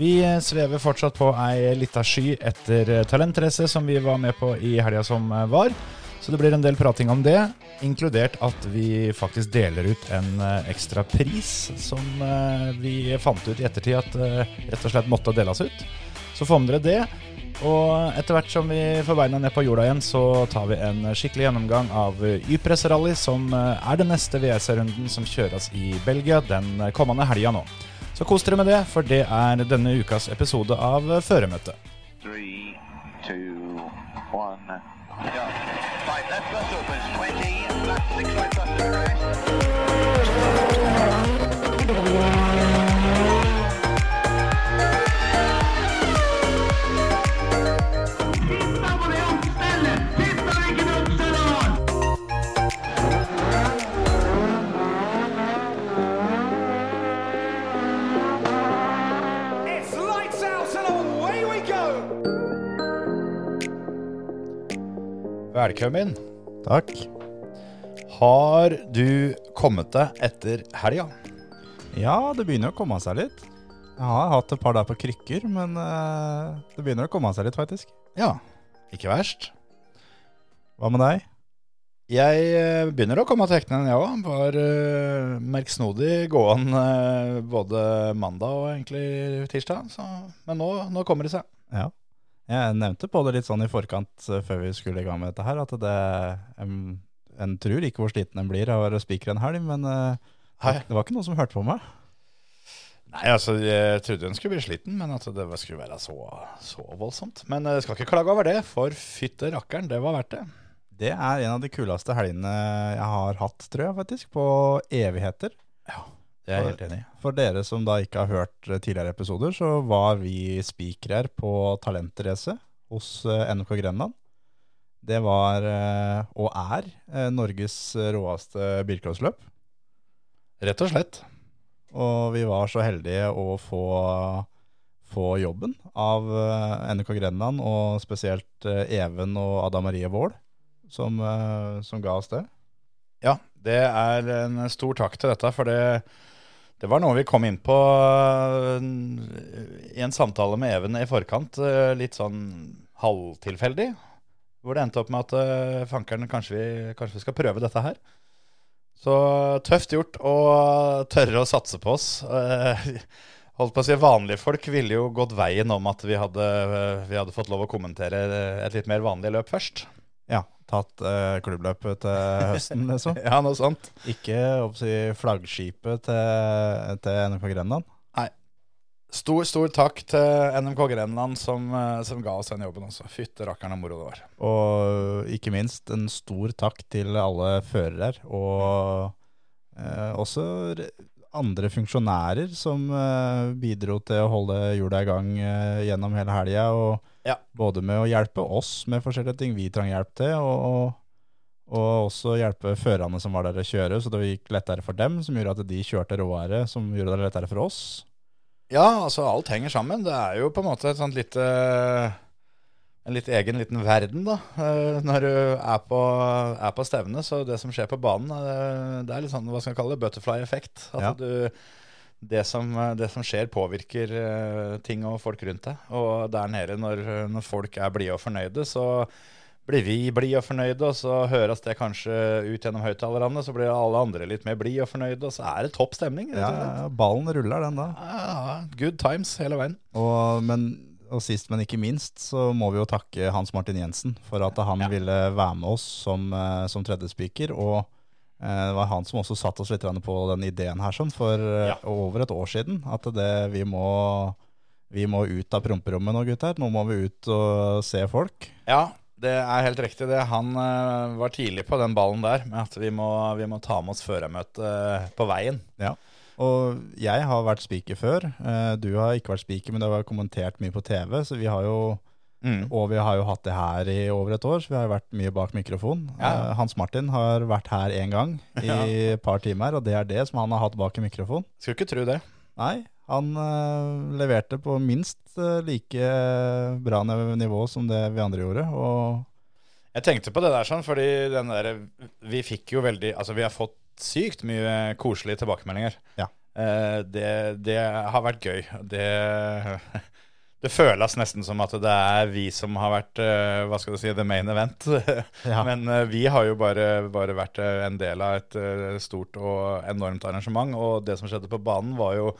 Vi svever fortsatt på ei lita sky etter talentrace som vi var med på i helga som var. Så det blir en del prating om det, inkludert at vi faktisk deler ut en eh, ekstra pris som eh, vi fant ut i ettertid at eh, rett og slett måtte deles ut. Så får med dere det. Og etter hvert som vi får beina ned på jorda igjen, så tar vi en skikkelig gjennomgang av Ypres Rally, som er den neste WC-runden som kjøres i Belgia den kommende helga nå. Så kos dere med det, for det er denne ukas episode av Føremøtet. Three, two, one. Velkommen. Takk. Har du kommet deg etter helga? Ja, det begynner å komme seg litt. Jeg har hatt et par der på krykker, men eh, det begynner å komme seg litt, faktisk. Ja, ikke verst. Hva med deg? Jeg eh, begynner å komme til hektene, jeg òg. Var uh, merksnodig gående uh, både mandag og egentlig tirsdag. Så, men nå, nå kommer det seg. Ja. Jeg nevnte på det litt sånn i forkant eh, før vi skulle i gang med dette her, at det en, en tror ikke hvor sliten en blir av å være spiker en helg, men eh, det var ikke noen som hørte på meg. Nei, altså, Jeg trodde hun skulle bli sliten, men at det skulle være så, så voldsomt. Men jeg skal ikke klage over det, for fytte rakkeren, det var verdt det. Det er en av de kuleste helgene jeg har hatt, tror jeg faktisk, på evigheter. Det er jeg helt enig i. For dere som da ikke har hørt eh, tidligere episoder, så var vi spikere på talentrace hos eh, NK Grenland. Det var, eh, og er, Norges råeste bilcrossløp. Rett og slett. Og vi var så heldige å få, få jobben av NK Grenland, og spesielt Even og Ada Marie Wold, som, som ga oss det. Ja, det er en stor takk til dette, for det, det var noe vi kom inn på eh, i en samtale med Even i forkant, eh, litt sånn halvtilfeldig. Hvor det endte opp med at eh, fankeren, kanskje vi, kanskje vi skal prøve dette her. Så tøft gjort å tørre å satse på oss. Holdt på å si Vanlige folk ville jo gått veien om at vi hadde, vi hadde fått lov å kommentere et litt mer vanlig løp først. Ja, tatt eh, klubbløpet til høsten, liksom. Ja, noe sånt. Ikke si, flaggskipet til, til NK Grenland. Stor, stor takk til NMK Grenland som, eh, som ga oss den jobben også. Fytte rakkeren og moro det var. Og ikke minst en stor takk til alle førere, og eh, også andre funksjonærer som eh, bidro til å holde hjula i gang eh, gjennom hele helga. Og Ja. både med å hjelpe oss med forskjellige ting vi trang hjelp til, og, og også hjelpe førerne som var der å kjøre, så det gikk lettere for dem, som gjorde at de kjørte råere, som gjorde det lettere for oss. Ja, altså alt henger sammen. Det er jo på en måte et sånt lite En litt egen liten verden, da. eh, Når du er på, er på stevne. Så det som skjer på banen, eh, det er litt sånn hva skal jeg kalle det, butterfly-effekt. At Ja. du det som, det som skjer, påvirker eh, ting og folk rundt deg. Og der nede, når, når folk er blide og fornøyde, så blir vi blide og fornøyde, og så høres det kanskje ut gjennom høyttalerne. Så blir alle andre litt mer blide og fornøyde, og så er det topp stemning. Ja, ja, ballen ruller den da. Ja, good times hele veien. Og, men, og sist, men ikke minst, så må vi jo takke Hans Martin Jensen for at han ville være med oss som, eh, som tredje speaker. Og eh, det var han som også satte oss litt på den ideen her sånn, for eh, Ja. over et år siden. At det, vi, må, vi må ut av promperommet nå, gutter. Nå må vi ut og se folk. Ja, det er helt riktig det. Han eh, var tidlig på den ballen der med at vi må, vi må ta med oss førermøtet på veien. Ja. Og jeg har vært speaker før. Eh, Du har ikke vært speaker, men du har kommentert mye på TV. Så vi har jo Mm. Og vi har jo hatt det her i over et år, så vi har jo vært mye bak mikrofon. Ja. Uh, Hans Martin har vært her én gang i et par timer, og det er det som han har hatt bak i mikrofon. Skulle ikke tro det. Nei, han uh, leverte på minst uh, like bra nivå som det vi andre gjorde. Og Jeg tenkte på det der sånn, fordi den der Vi fikk jo veldig Altså, vi har fått sykt mye koselige tilbakemeldinger. Ja. Det, det har vært gøy. Det, det føles nesten som at det er vi som har vært eh, hva skal du si, the main event. Ja. Men eh, vi har jo bare, bare vært eh, en del av et stort og enormt arrangement. Og det som skjedde på banen, var jo,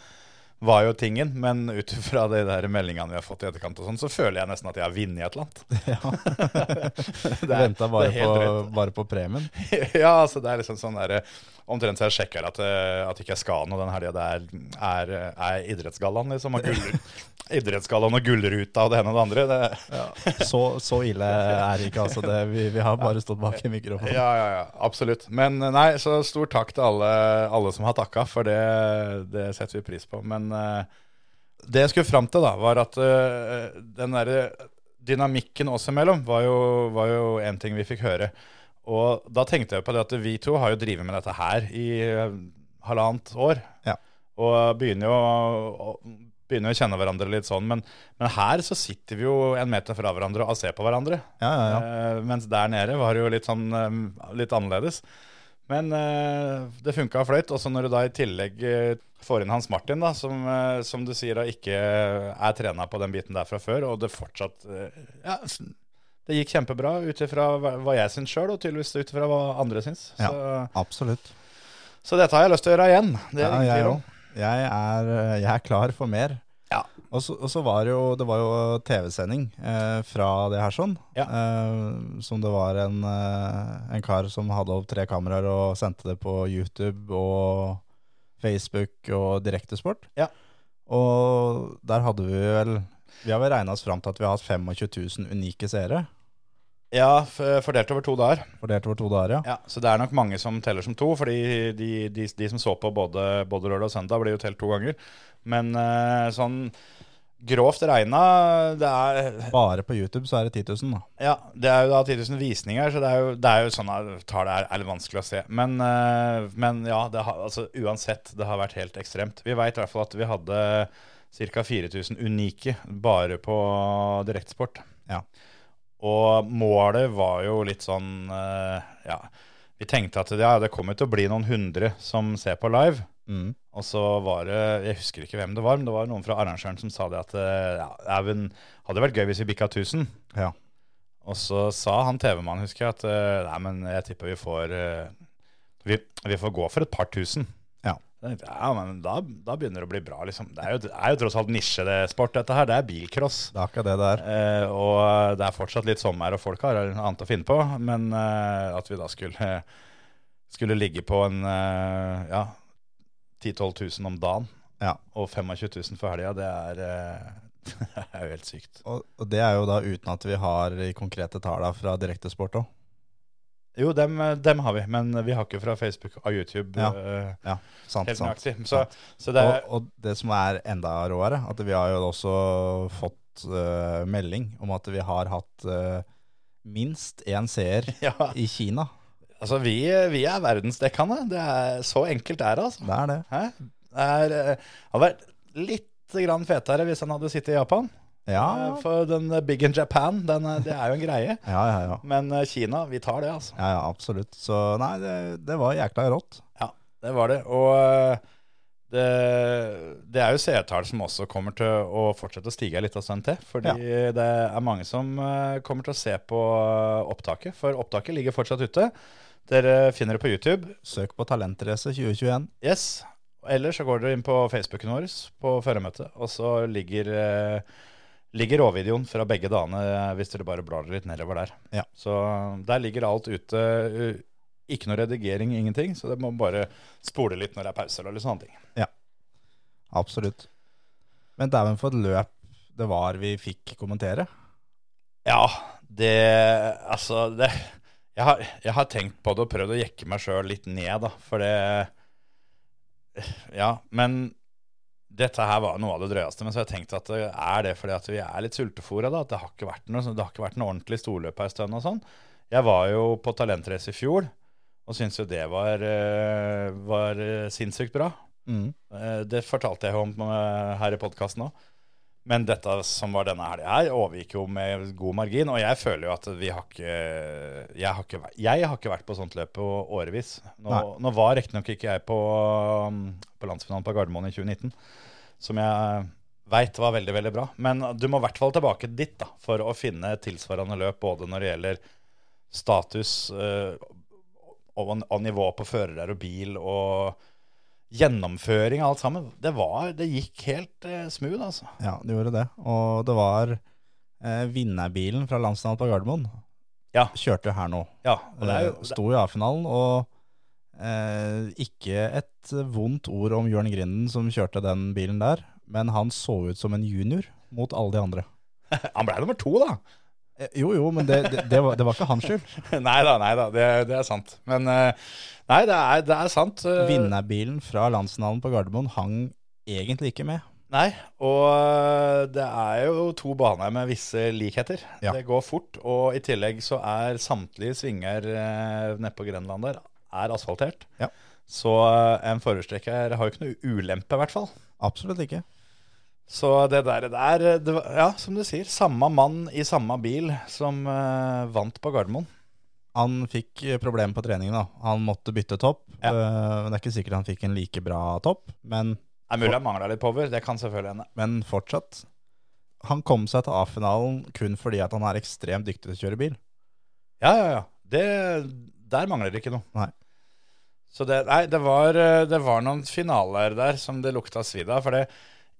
var jo tingen. Men ut fra de der meldingene vi har fått i etterkant, og sånn, så føler jeg nesten at jeg har vunnet et eller annet. Det er- Venta bare, på- bare på premien. ja, altså det er liksom sånn der Omtrent så jeg sjekker at, eh, at ikke jeg skal noe den helga. Det er, er, er idrettsgallaen, liksom. Og gull, idrettsgallaen og gullruta og det ene og det andre. Det, Så, så ille er det ikke, altså. Det, vi, vi har bare stått bak i mikrofonen. ja, ja, ja, absolutt. Men eh, nei, så stor takk til alle, alle som har takka, for det, det setter vi pris på. Men eh, det jeg skulle fram til, da, var at den derre dynamikken oss imellom var jo, en ting vi fikk høre. Og da tenkte jeg på det at vi to har jo drevet med dette her i eh, halvannet år. Ja. Og begynner jo begynner jo å kjenne hverandre litt sånn. Men, men her så sitter vi jo en meter fra hverandre og ser på hverandre. Ja, ja, ja. Eh, mens der nede var det jo litt sånn eh, litt annerledes. Men eh, det funka fløyt. Og så når du da i tillegg eh, får inn Hans Martin, da, som, som du sier da ikke er trena på den biten der fra før, og det fortsatt Ja, det gikk kjempebra ut ifra hva jeg syns sjøl, og tydeligvis ut ifra hva andre syns. Ja. Så, Absolutt. så dette har jeg lyst til å gjøre igjen. Det er Ja, jeg òg. Jeg, er, jeg er klar for mer. Ja. Og så, og så var det jo, det var jo TV-sending eh, fra det her sånn. Ja. Eh, som det var en, eh, en kar som hadde opp tre kameraer og sendte det på YouTube og Facebook og Direktesport. Ja. Og der hadde vi vel Vi har vel regna oss fram til at vi har hatt 25 000 unike seere. Ja, fordelt over to dager. Fordelt over to dager, ja. Ja, Så det er nok mange som teller som to, fordi de, de, de som så på både, både lørdag og søndag, blir jo telt to ganger. Men eh, sånn grovt regna det er, Bare på YouTube så er det 10 000, da. ja, det er jo da 10 000 visninger, så det er jo, det er jo sånn tall er, er litt vanskelig å se. Men, eh, men ja, det har, altså, uansett, det har vært helt ekstremt. Vi veit i hvert fall at vi hadde ca. 4000 unike bare på direktesport. Ja. Og målet var jo litt sånn eh, Ja, vi tenkte at ja, det kommer til å bli noen hundre som ser på live. Mm. Og så var det Jeg husker ikke hvem det var, men det var noen fra arrangøren som sa det at eh, ja, det hadde vært gøy hvis vi bikka 1000. Ja. Og så sa han TV-mannen, husker jeg, at eh, nei, men jeg tipper vi får vi, vi får gå for et par tusen. Ja. Da tenkte Ja, men da, da begynner det å bli bra, liksom. Det er jo, det er jo tross alt nisje, det sport, dette her. Det er bilcross. Det er akkurat det det er. Eh, og det er fortsatt litt sommer, og folk har annet å finne på. Men eh, at vi da skulle, skulle ligge på en eh, ja, 10 000-12 000 om dagen Ja. og 25 000 for helga, det er, eh, det er jo helt sykt. Og, og det er jo da uten at vi har konkrete tallene fra Direktesport òg. Jo, dem, dem har vi, men vi har ikke fra Facebook og YouTube. Ja. eh, Ja, sant, helt sant. nøyaktig. Så, så det er og, og det som er enda råere, at vi har jo også fått uh, melding om at vi har hatt uh, minst én seer ja, i Kina. Altså, vi, vi er verdensdekkende. Det er, så enkelt er det, altså. Det er det. Hæ? Det er, eh, hadde vært litt grann fetere hvis han hadde sittet i Japan. Ja, Eh, For den eh, Big in Japan, den, eh, det er jo en greie. ja, ja. ja. Men Kina, vi tar det, altså. ja, ja absolutt. Så nei, det, det var jækla rått. Ja, det var det. Og det, det er jo seertall som også kommer til å fortsette å stige en av stund til. Fordi det er mange som kommer til å se på opptaket. For opptaket ligger fortsatt ute. Dere finner det på YouTube. Søk på Talentrace 2021. Yes. Eller så går dere inn på Facebooken vår på førermøtet, og så ligger, eh, ligger råvideoen fra begge dagene eh, hvis dere bare blar litt nedover der. Ja. Så der ligger alt ute. eh, Ikke noe redigering, ingenting. Så det må bare spole litt når det er pause eller sånne ting. Absolutt. Men dæven for et løp det var vi fikk kommentere. Ja, det Altså, det jeg har, jeg har tenkt på det og prøvd å jekke meg sjøl litt ned, da, for det Ja, men dette her var noe av det drøyeste. Men så har jeg tenkt at er det fordi at vi er litt sultefòra, da. At det har ikke vært noe, det har ikke vært noe ordentlig storløp ei stund og sånn. Jeg var jo på talentrace i fjor og syntes jo det var, eh, var eh, sinnssykt bra. Mm. Eh, Det fortalte jeg om eh, her i podkasten òg. Men dette som var denne helga her, overgikk jo med god margin. Og jeg føler jo at vi har ikke Jeg har ikke, jeg har ikke vært på sånt løp på årevis. Nå, nå var riktignok ikke jeg på, um, på landsfinalen på Gardermoen i 2019, som jeg veit var veldig, veldig bra. Men du må i hvert fall tilbake dit da, for å finne tilsvarende løp, både når det gjelder status øh, og, og nivå på førere og bil og gjennomføring og alt sammen. Det, var, det gikk helt eh, smooth, altså. Ja, det gjorde det. Og det var eh, vinnerbilen fra landsdagen på Gardermoen. Ja. Kjørte her nå. Ja, og det er jo, det... Sto i A-finalen, og eh, ikke et vondt ord om Jørn Grinden som kjørte den bilen der, men han så ut som en junior mot alle de andre. han ble nummer to, da. Eh, Jo, jo, men det, det, det, var, det var ikke hans skyld. nei da, nei da, det, det er sant. Men eh, nei, det er, det er sant. eh, Vinnerbilen fra landsfinalen på Gardermoen hang egentlig ikke med. Nei, og det er jo to baner med visse likheter. Ja. Det går fort, og i tillegg så er samtlige svinger nede på Grenland der er asfaltert. Ja. Så en forhjulstrekker har jo ikke noe ulempe, i hvert fall. Absolutt ikke. Så det der, der det var, Ja, som du sier, samme mann i samme bil som uh, vant på Gardermoen. Han fikk eh, problemer på treningen. da. Han måtte bytte topp. Ja. Uh, men Det er ikke sikkert han fikk en like bra topp, men, Det er mulig han mangla litt power, det kan selvfølgelig hende. men fortsatt. Han kom seg til A-finalen kun fordi at han er ekstremt dyktig til å kjøre bil. Ja, ja, ja. Det, der mangler det ikke noe. Nei. Så det, nei, det var, det var noen finaler der som det lukta svidd av. For det,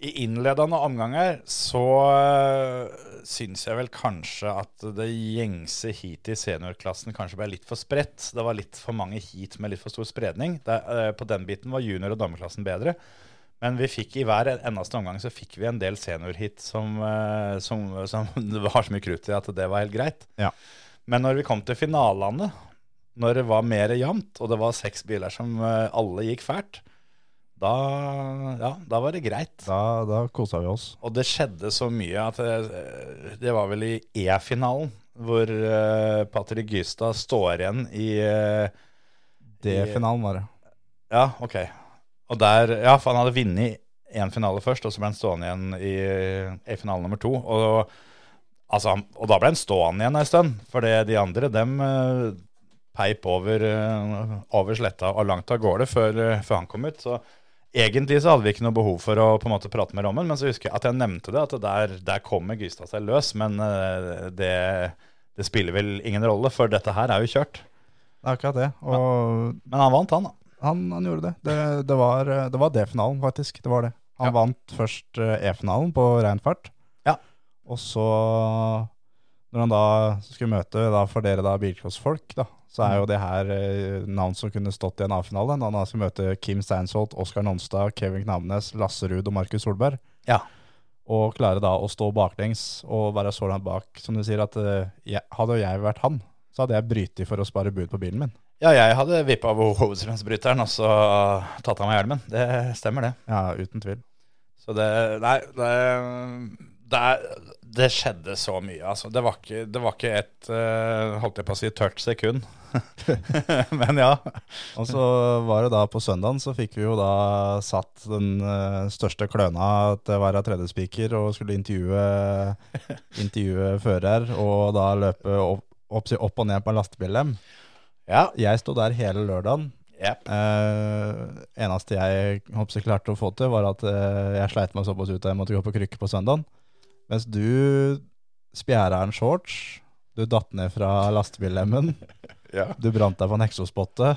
i innledende omganger så uh, syns jeg vel kanskje at det gjengse heatet i seniorklassen kanskje ble litt for spredt. Det var litt for mange heat med litt for stor spredning. Det, uh, på den biten var junior- og dameklassen bedre. Men vi fikk i hver eneste omgang så fikk vi en del seniorhit som, uh, som, som det var så mye krutt i at det var helt greit. Ja. Men når vi kom til finalene, når det var mer jevnt, og det var seks biler som alle gikk fælt, da, ja, da var det greit. Da, da kosa vi oss. Og det skjedde så mye at det, det var vel i E-finalen hvor uh, Patrick Gystad står igjen i uh, D-finalen var det. Ja, ok. Og der, ja, for han hadde vunnet én finale først, og så ble han stående igjen i, i finale nummer to. Og, altså, og da ble han stående igjen en stund, for de andre, dem eh, peip over, eh, over sletta og langt av gårde før, eh, før han kom ut. Så egentlig så hadde vi ikke noe behov for å på en måte prate med Rommen, men så husker jeg at jeg nevnte det, at der, der kommer Gystad seg løs, men eh, det, det spiller vel ingen rolle, for dette her er jo kjørt. Det er akkurat det. Og Men han vant, han da. han, han gjorde det. Det, det var, det var D-finalen, faktisk. Det var det. Han Ja. vant først eh, E-finalen på rein fart. Ja. Og så, når han da skulle møte da, for dere da bilcrossfolk, da, så er jo det her eh, navn som kunne stått i en A-finale. Når han skal møte Kim Steinsholt, Oskar Nonstad, Kevin Knavnes, Lasse Ruud og Markus Solberg. Ja. Og klare da å stå baklengs og være så langt bak, som du sier, at eh, jeg, hadde jeg vært han, så hadde jeg brytet for å spare bud på bilen min. Ja, jeg hadde vippa av hovedstrømsbryteren og så tatt av meg hjelmen. Det stemmer, det. Ja, uten tvil. Så det Nei, det, det, er, det skjedde så mye, altså. Det var ikke, det var ikke et uh, Holdt jeg på å si tørt sekund. Men ja. Og så var det da på søndagen så fikk vi jo da satt den uh, største kløna til være tredjespiker og skulle intervjue, intervjue fører og da løpe opp, opp, opp og ned på en lastebil-lem. Ja. Jeg sto der hele lørdagen. Yep. Uh, eneste jeg håper klarte å få til, var at uh, jeg sleit meg såpass ut at jeg måtte gå på krykke på søndagen. Mens du spjæra en shorts, du datt ned fra lastebillemmen, Ja. du brant deg på en eksospotte.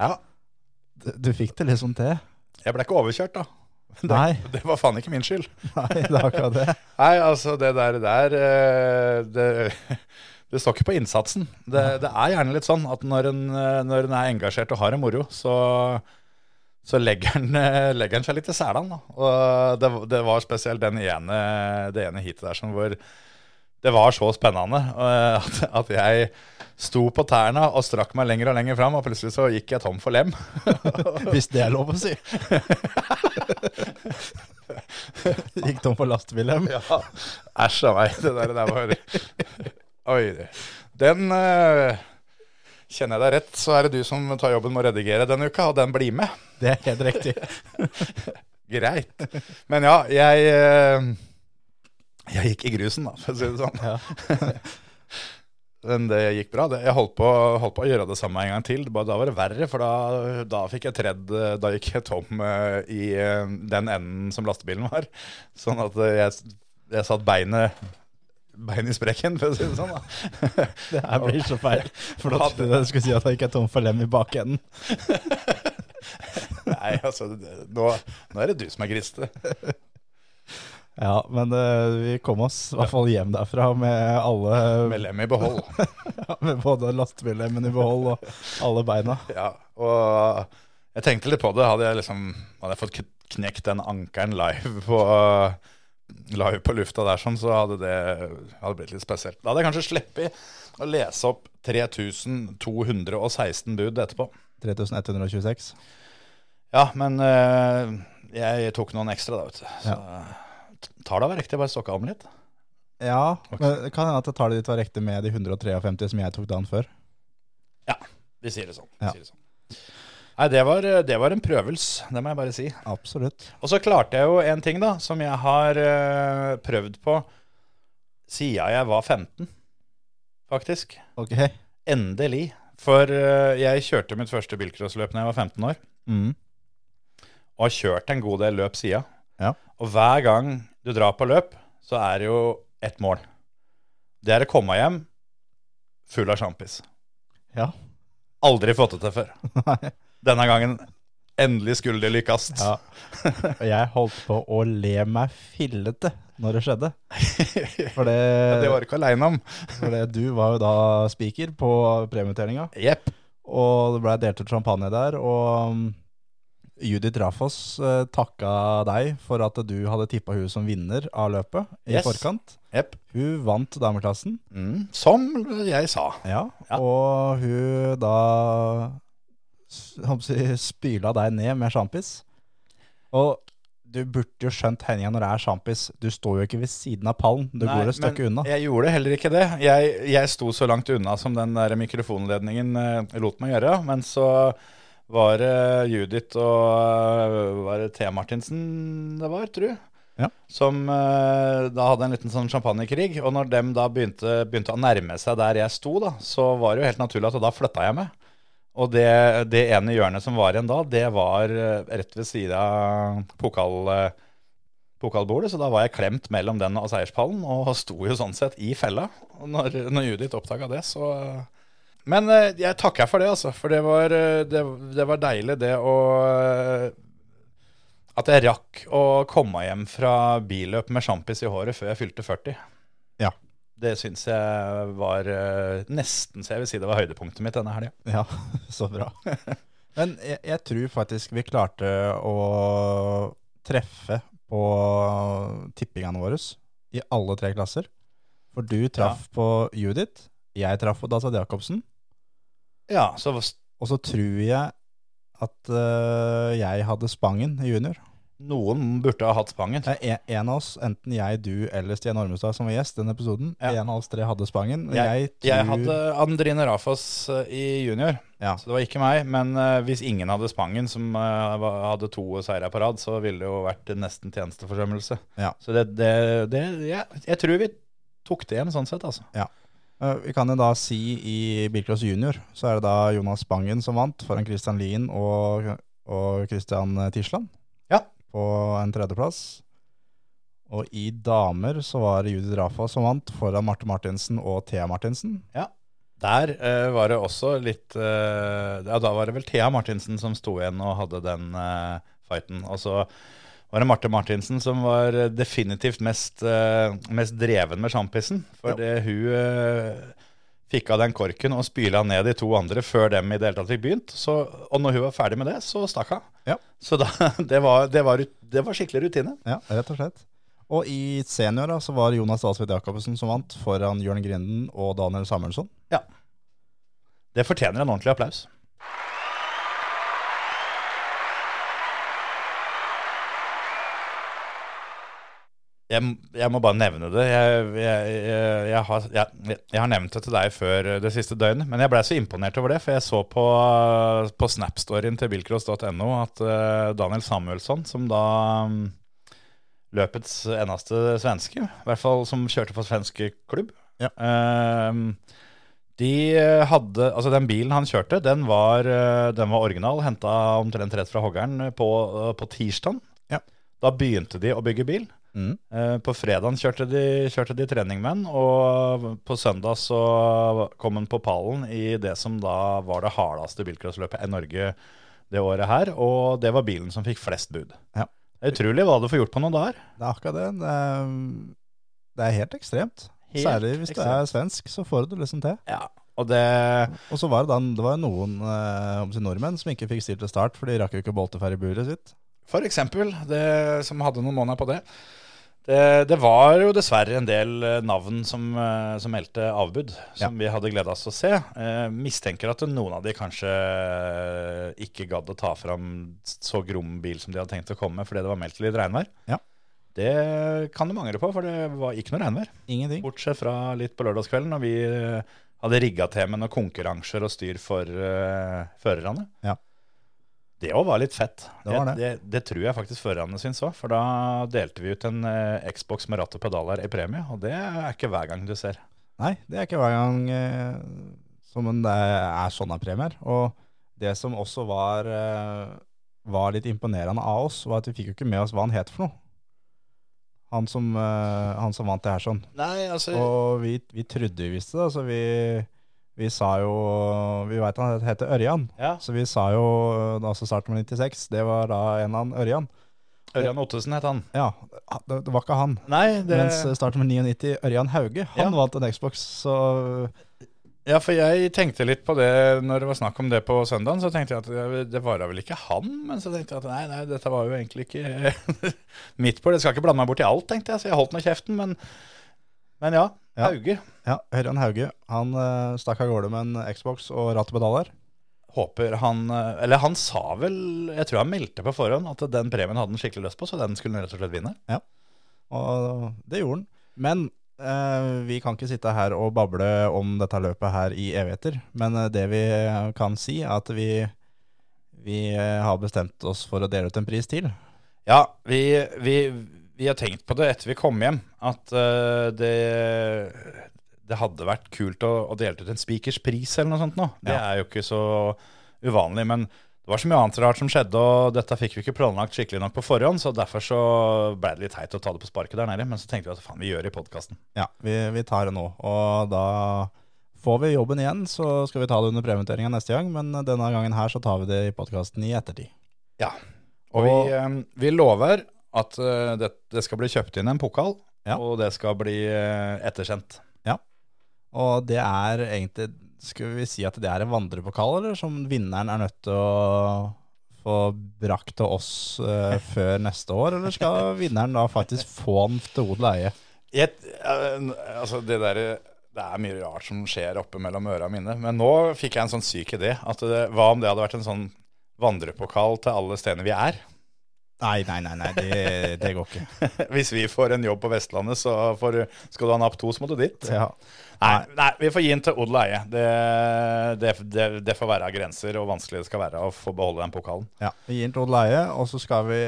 ja. Du, du fikk det liksom til. Jeg ble ikke overkjørt, da. Nei, Det var faen ikke min skyld. nei, det er akkurat det. Nei, altså, det der, der eh, det, det står ikke på innsatsen. Det, det er gjerne litt sånn at når en, eh, når en er engasjert og har det moro, så, så legger han, eh, legger han seg litt til selene. Og det, det var spesielt den ene, det ene heatet der som hvor det var så spennende eh, at, at jeg sto på tærne og strakk meg lenger og lenger fram, og plutselig så gikk jeg tom for lem. Hvis det er lov å si. Gikk tom for lastebilem. Ja, æsj a meg. Det der, der var Oi. Den eh, Kjenner jeg deg rett, så er det du som tar jobben med å redigere denne uka, og den blir med. Det er helt riktig. Greit. Men ja, jeg, eh, Jeg gikk i grusen, da, for å si det sånn. Men det gikk bra. Jeg holdt på, holdt på å gjøre det samme en gang til. Bare Da var det verre, for da, da fikk jeg tredd Da gikk jeg tom eh, i eh, den enden som lastebilen var. Sånn at jeg, jeg satt beinet Bein i sprekken, for å si det sånn. da. Det her blir så feil. For da trodde jeg du skulle si at jeg ikke er tom for lem i bakenden. Nei, altså, det- nå, nå er det du som er griste. Ja, men uh, vi kom oss i hvert fall hjem derfra med alle Med lem i behold. ja, Med både lastebillemmen i behold og alle beina. Ja, og jeg tenkte litt på det. Hadde jeg liksom Hadde jeg fått knekt den ankeren live på Live på lufta der, sånn, så hadde det hadde blitt litt spesielt. Da hadde jeg kanskje sluppet å lese opp 3216 bud etterpå. 3126. Ja, men eh, jeg tok noen ekstra, da, vet du. Så tar det være riktig, bare stokka om litt. Ja, men det kan hende at tallet ditt var riktig med de 153 som jeg tok dagen før. Vi sier det sånn. Vi Ja. sier det sånn. Nei, det var, det var en prøvelse, det må jeg bare si. Absolutt. Og så klarte jeg jo en ting, da, som jeg har uh, prøvd på siden jeg var 15, faktisk. Ok. Endelig. For uh, jeg kjørte mitt første bilcrossløp da jeg var 15 år, Mm. og har kjørt en god del løp siden. Ja. Og hver gang du drar på løp, så er det jo ett mål. Det er å komme hjem full av sjampis. Ja. Aldri fått det til før. Denne gangen endelig skulle det lykkes. Ja. Og jeg holdt på å le meg fillete når det skjedde. For det, Det var du ikke aleine om. for det du var jo da speaker på premieutdelinga, Yep. og det blei delt ut champagne der. Og um, Judith Rafoss eh, takka deg for at du hadde tippa hun som vinner av løpet i Yes. forkant. Yep. Hun vant dameklassen. Mm. Som jeg sa. Ja, Ja. og hun da spyla deg ned med sjampis. Og du burde jo skjønt Henja når det er sjampis. Du står jo ikke ved siden av pallen, du Nei, går et stykke unna. Jeg gjorde heller ikke det. Jeg, jeg sto så langt unna som den der mikrofonledningen eh, lot meg gjøre. Men så var det Judith og eh, Var det T. Martinsen det var, jeg? Ja. Som eh, da hadde en liten sånn champagnekrig. Og når dem da begynte, begynte å nærme seg der jeg sto, da, så var det jo helt naturlig at da flytta jeg meg. Og det, det ene hjørnet som var igjen da, det var eh, rett ved siden av pokal, eh, pokalbordet, så da var jeg klemt mellom den og seierspallen, og sto jo sånn sett i fella. Når, når Judith oppdaga det, så Men eh, jeg takker for det, altså. For det var, det, det var deilig, det å At jeg rakk å komme hjem fra billøp med sjampis i håret før jeg fylte 40. Ja. Det syns jeg var eh, nesten så jeg vil si det var høydepunktet mitt denne helga. Ja, så bra. Men jeg, jeg tror faktisk vi klarte å treffe på tippingene våre i alle tre klasser. For du traff på Judith, jeg traff på Dasad Jacobsen, Ja, så og så tror jeg at uh, jeg hadde Spangen i junior. Noen burde ha hatt Spangen. Det er en, av oss, enten jeg, du eller Stian Ormestad som var gjest i den episoden, Ja. en av oss tre hadde Spangen. Jeg, Jeg, tror, jeg hadde Andrine Rafas eh, i junior, Ja. så det var ikke meg. Men uh, hvis ingen hadde Spangen, som uh, hadde to seire på rad, så ville det jo vært nesten tjenesteforsømmelse. Ja. Så det, det, det jeg, tror vi tok det igjen sånn sett, altså. Øh, Vi kan jo da si i Bilcross junior, så er det da Jonas Spangen som vant, foran Christian Lien og, og Christian Tisland. På en tredjeplass. Og i damer så var det Judith Rafa som vant, foran Marte Martinsen og Thea Martinsen. Ja. Der eh, var det også litt eh, Ja, da var det vel Thea Martinsen som sto igjen og hadde den eh, fighten. Og så var det Marte Martinsen som var definitivt mest, eh, mest dreven med sjampisen. For det, hun eh, fikk av den korken og spyla ned de to andre før dem i det hele tatt fikk begynt. Så, og når hun var ferdig med det, så stakk hun. Ja. Så da, det, var, det, var, det var skikkelig rutine. Ja, rett og slett. Og i senior da, så var Jonas Dahlsved Jacobsen som vant, foran Jørn Grinden og Daniel Samuelsson. Det fortjener en ordentlig applaus. Jeg, jeg må bare nevne det. Jeg, jeg, har, jeg, har nevnt det til deg før det siste døgnet, men jeg blei så imponert over det, for jeg så på, på Snap-storyen til bilcross.no at eh, Daniel Samuelsson, som da mm, løpets eneste svenske, i hvert fall som kjørte for svensk klubb. Ja. Ehm, de hadde, altså Den bilen han kjørte, den var, eh, den var original. Henta omtrent rett fra hoggeren på, på tirsdag. Ja. Da begynte de å bygge bil. Mm. Eh, På fredagen kjørte kjørte de trening med han, og på søndag så kom han på pallen i det som da var det hardeste bilcrossløpet i Norge det året her, og det var bilen som fikk flest bud. Ja. Det er utrolig hva du får gjort på noen dager. Det er akkurat det. Det er, det er helt ekstremt. Helt Særlig hvis du er svensk, så får du det liksom til. Ja, og det Og så var det, da, det var noen eh, nordmenn som ikke fikk stilt til start, for de rakk jo ikke å bolte ferdig buret sitt. For eksempel, det som hadde noen måneder på det. Det, det var jo dessverre en del eh, navn som, eh, som meldte avbud, som vi hadde gleda oss til å se. Eh, mistenker at noen av de kanskje ikke gadd å ta fram så grom bil som de hadde tenkt å komme med fordi det var meldt litt regnvær. Ja. Det kan du angre på, for det var ikke noe regnvær. Ingenting. Bortsett fra litt på lørdagskvelden, når vi hadde rigga til med noen konkurranser og styr for uh, førerne. Ja. Det òg var litt fett. Det var det. Det, det, tror jeg faktisk førerne syns òg. For da delte vi ut en eh, Xbox med ratt og pedaler i premie, og det er ikke hver gang du ser. Nei, det er ikke hver gang eh, som en, det er sånne premier. Og det som også var, eh, var litt imponerende av oss, var at vi fikk jo ikke med oss hva han het for noe. Han som, eh, han som vant det her sånn. Nei, altså Og vi, vi trodde vi visste det, så vi, vi sa jo Vi veit han heter Ørjan. Ja, Så vi sa jo da starten med 96, det var da en av Ørjan. Ørjan Ottesen het han. Ja, det, det var ikke han. Nei, det Mens med 99, Ørjan Hauge, han Ja. vant en Xbox. Så Ja, for jeg tenkte litt på det når det var snakk om det på søndagen. Så tenkte jeg at det- var da vel ikke han, men så tenkte jeg at nei, nei, dette var jo egentlig ikke midt på. Det skal ikke blande meg bort i alt, tenkte jeg, så jeg holdt meg kjeften. Men, men ja, Ja. Hauge. ja, Ørjan Hauge han uh, stakk av gårde med en Xbox og rattpedaler. Håper han eh, Eller han sa vel Jeg tror han meldte på forhånd at den premien hadde han skikkelig lyst på, så den skulle han rett og slett vinne. Ja, Og det gjorde han. Men eh, vi kan ikke sitte her og bable om dette løpet her i evigheter. Men det vi kan si, er at vi, vi har bestemt oss for å dele ut en pris til. Ja, vi, vi, vi har tenkt på det etter vi kom hjem, at uh, det, det hadde vært kult å, å dele ut en speakers pris eller noe sånt nå. Det Ja. er jo ikke så uvanlig, men det var så mye annet rart som skjedde, og dette fikk vi ikke planlagt skikkelig nok på forhånd, så derfor så ble det litt teit å ta det på sparket der nede, men så tenkte vi at faen, vi gjør det i podkasten. Ja, vi, vi tar det nå. Og da får vi jobben igjen, så skal vi ta det under premieteringa neste gang. Men denne gangen her så tar vi det i podkasten i ettertid. Ja. Og, vi, eh, vi lover at eh, det, det skal bli kjøpt inn en pokal, Ja. og det skal bli eh, ettersendt. Og det er egentlig Skulle vi si at det er en vandrepokal, eller som vinneren er nødt til å få brakt til oss uh, før neste år? Eller skal vinneren da faktisk få den til odel og eie? Altså det der, det er mye rart som skjer oppe mellom øra mine. Men nå fikk jeg en sånn syk idé. At det, hva om det hadde vært en sånn vandrepokal til alle stedene vi er? Nei, nei, nei, nei det, det går ikke. Hvis vi får en jobb på Vestlandet, så får, skal du ha napp to, så må du dit. Ja. Nei, nei, vi får gi den til odel eie. Det, det, det, det får være grenser, og vanskelig det skal være å få beholde den pokalen. Ja, Vi gir den til odel eie, og så skal vi,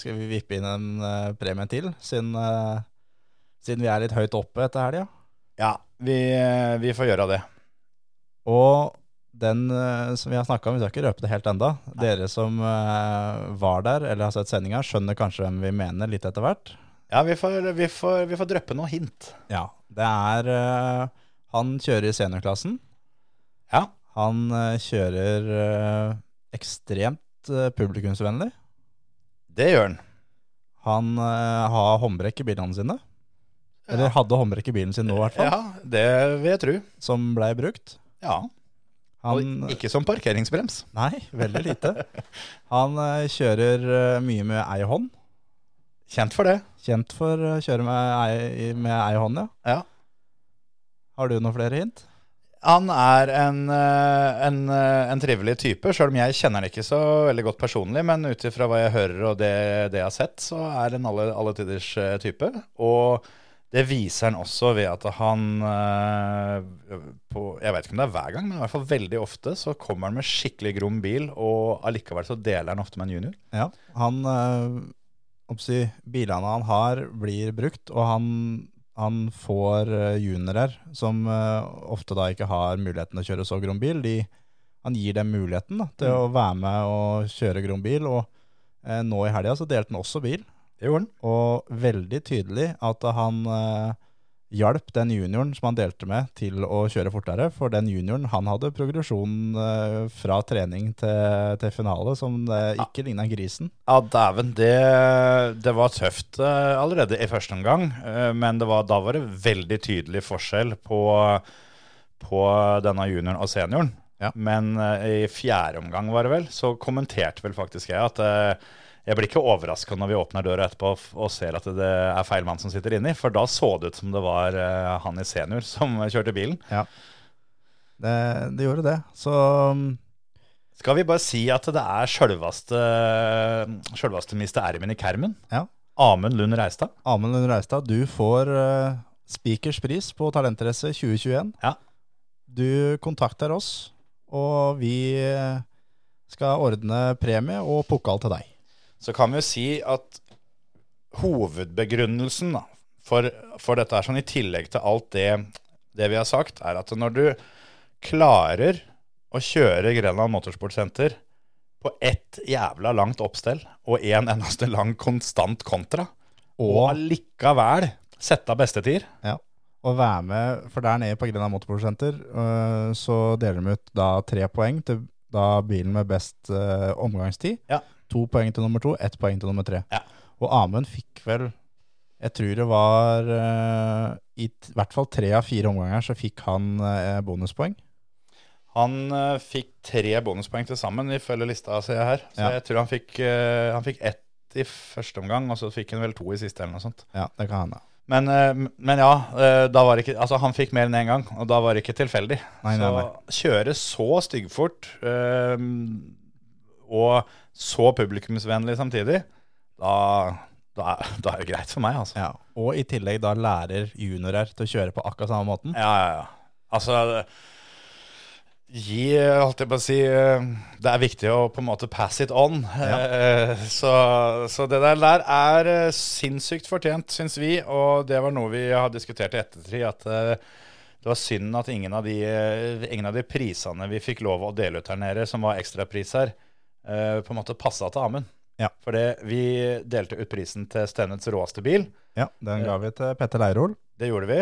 skal vi vippe inn en uh, premie til, siden, uh, siden vi er litt høyt oppe etter helga. Ja, vi, vi får gjøre det. Og den eh, som vi har snakka om, vi skal ikke røpe det helt enda. Dere som eh, var der eller har sett sendinga, skjønner kanskje hvem vi mener litt etter hvert. Ja, vi får, vi får, vi får dryppe noen hint. Ja, det er eh, Han kjører i seniorklassen. Ja. Han kjører ekstremt publikumsvennlig. Det gjør han. Han har håndbrekk i bilene sine. Eller hadde håndbrekk i bilen sin nå, i hvert fall. Ja, det vil jeg tro. Som blei brukt. Ja. Han, Og ikke som parkeringsbrems. nei, veldig lite. Han eh, kjører eh, mye med ei hånd. Kjent for det. Kjent for å kjøre med ei, med ei hånd, ja. Ja. Har du noen flere hint? Han er en, eh, en, eh, en trivelig type, sjøl om jeg kjenner han ikke så veldig godt personlig. Men ut ifra hva jeg hører og det, det jeg har sett, så er han alle, alle tiders eh, type. Og det viser han også ved at han eh, på, Jeg vet ikke om det er hver gang, men i hvert fall veldig ofte så kommer han med skikkelig grom bil, og allikevel så deler han ofte med en junior. Ja. Han, eh, oppsi, bilene han har, blir brukt, og han, han får eh, juniorer som ofte da ikke har muligheten til å kjøre så grom bil. De, han gir dem muligheten da, til å være med og kjøre grom bil, og nå i helga så delte han også bil. Det gjorde han. Og veldig tydelig at han eh, hjalp den junioren som han delte med, til å kjøre fortere. For den junioren han hadde progresjon eh, fra trening til, til finale som det ikke ligna grisen. Ja, dæven. Det, det var tøft eh, allerede i første omgang. eh, men det var, da var det veldig tydelig forskjell på, på denne junioren og senioren. Ja. Men eh, i fjerde omgang, var det vel, så kommenterte vel faktisk jeg at eh, jeg blir ikke overraska når vi åpner døra etterpå og, ser at det er feil mann som sitter inni. For da så det ut som det var eh, han i senior som kjørte bilen. Det, det gjorde det. Så mm, Skal vi bare si at det er sjølveste, sjølveste Mr. Ermin i kermen? Ja. Amund Lund Reistad. Amund Lund Reistad, du får uh, Spikers pris på Talentrace 2021. Ja. Du kontakter oss, og vi eh, skal ordne premie og pokal til deg. Så kan vi jo si at hovedbegrunnelsen da, for, for dette er sånn, i tillegg til alt det, det vi har sagt, er at når du klarer å kjøre Grenland Motorsportsenter på ett jævla langt oppstell og en eneste lang konstant kontra, og Og, allikevel sette av bestetid ja, og være med, for der nede på Grenland Motorsportsenter uh, så deler de ut da tre poeng til da bilen med best eh, omgangstid. Ja. To poeng til nummer to, ett poeng til nummer tre. Ja. Og Amund fikk vel Jeg tror det var uh, i t- hvert fall tre av fire omganger så fikk han uh, bonuspoeng. Han uh, fikk tre bonuspoeng til sammen, ifølge lista ser jeg her. Så Ja. jeg tror han fikk, han fikk ett i første omgang, og så fikk han vel to i siste, eller noe sånt. Ja, det kan hende. Men, men ja, da var ikke, altså han fikk mer enn én gang, og da var det ikke tilfeldig. Nei, nei, så nei. kjøre så styggfort og så publikumsvennlig samtidig, da, da, er- da er det greit for meg, altså. Ja. Og i tillegg da lærer juniorer til å kjøre på akkurat samme måten. Ja, ja, ja. Altså Gi, holdt jeg på å si eh, Det er viktig å på en måte pass it on. Ja. Så, så det der, der er eh, sinnssykt fortjent, syns vi. Og det var noe vi har diskutert i ettertid. At eh, det var synd at ingen av, de, eh, ingen av de prisene vi fikk lov å dele ut her nede, som var ekstrapriser, eh, på en måte passa til Amund. Ja. For vi delte ut prisen til Stenets råeste bil. Ja, Den ga vi til Petter Leirol. Det gjorde vi.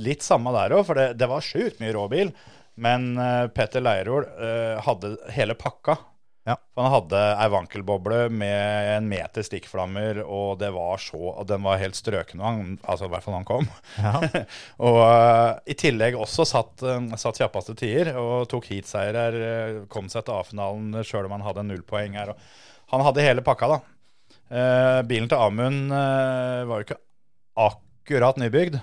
Litt samme der òg, for det, det var sjukt mye råbil. Men eh, Petter Leirol eh, hadde hele pakka. Ja. For han hadde ei vankelboble med en meter stikkflammer, og det var så, og den var helt strøken han, altså i hvert fall han kom. Ja. og uh, i tillegg også satt, uh, satt kjappeste tider og tok heatseier. Uh, kom seg til A-finalen sjøl om han hadde null nullpoeng her. Han hadde hele pakka, da. Eh, bilen til Amund eh, var jo ikke akkurat nybygd.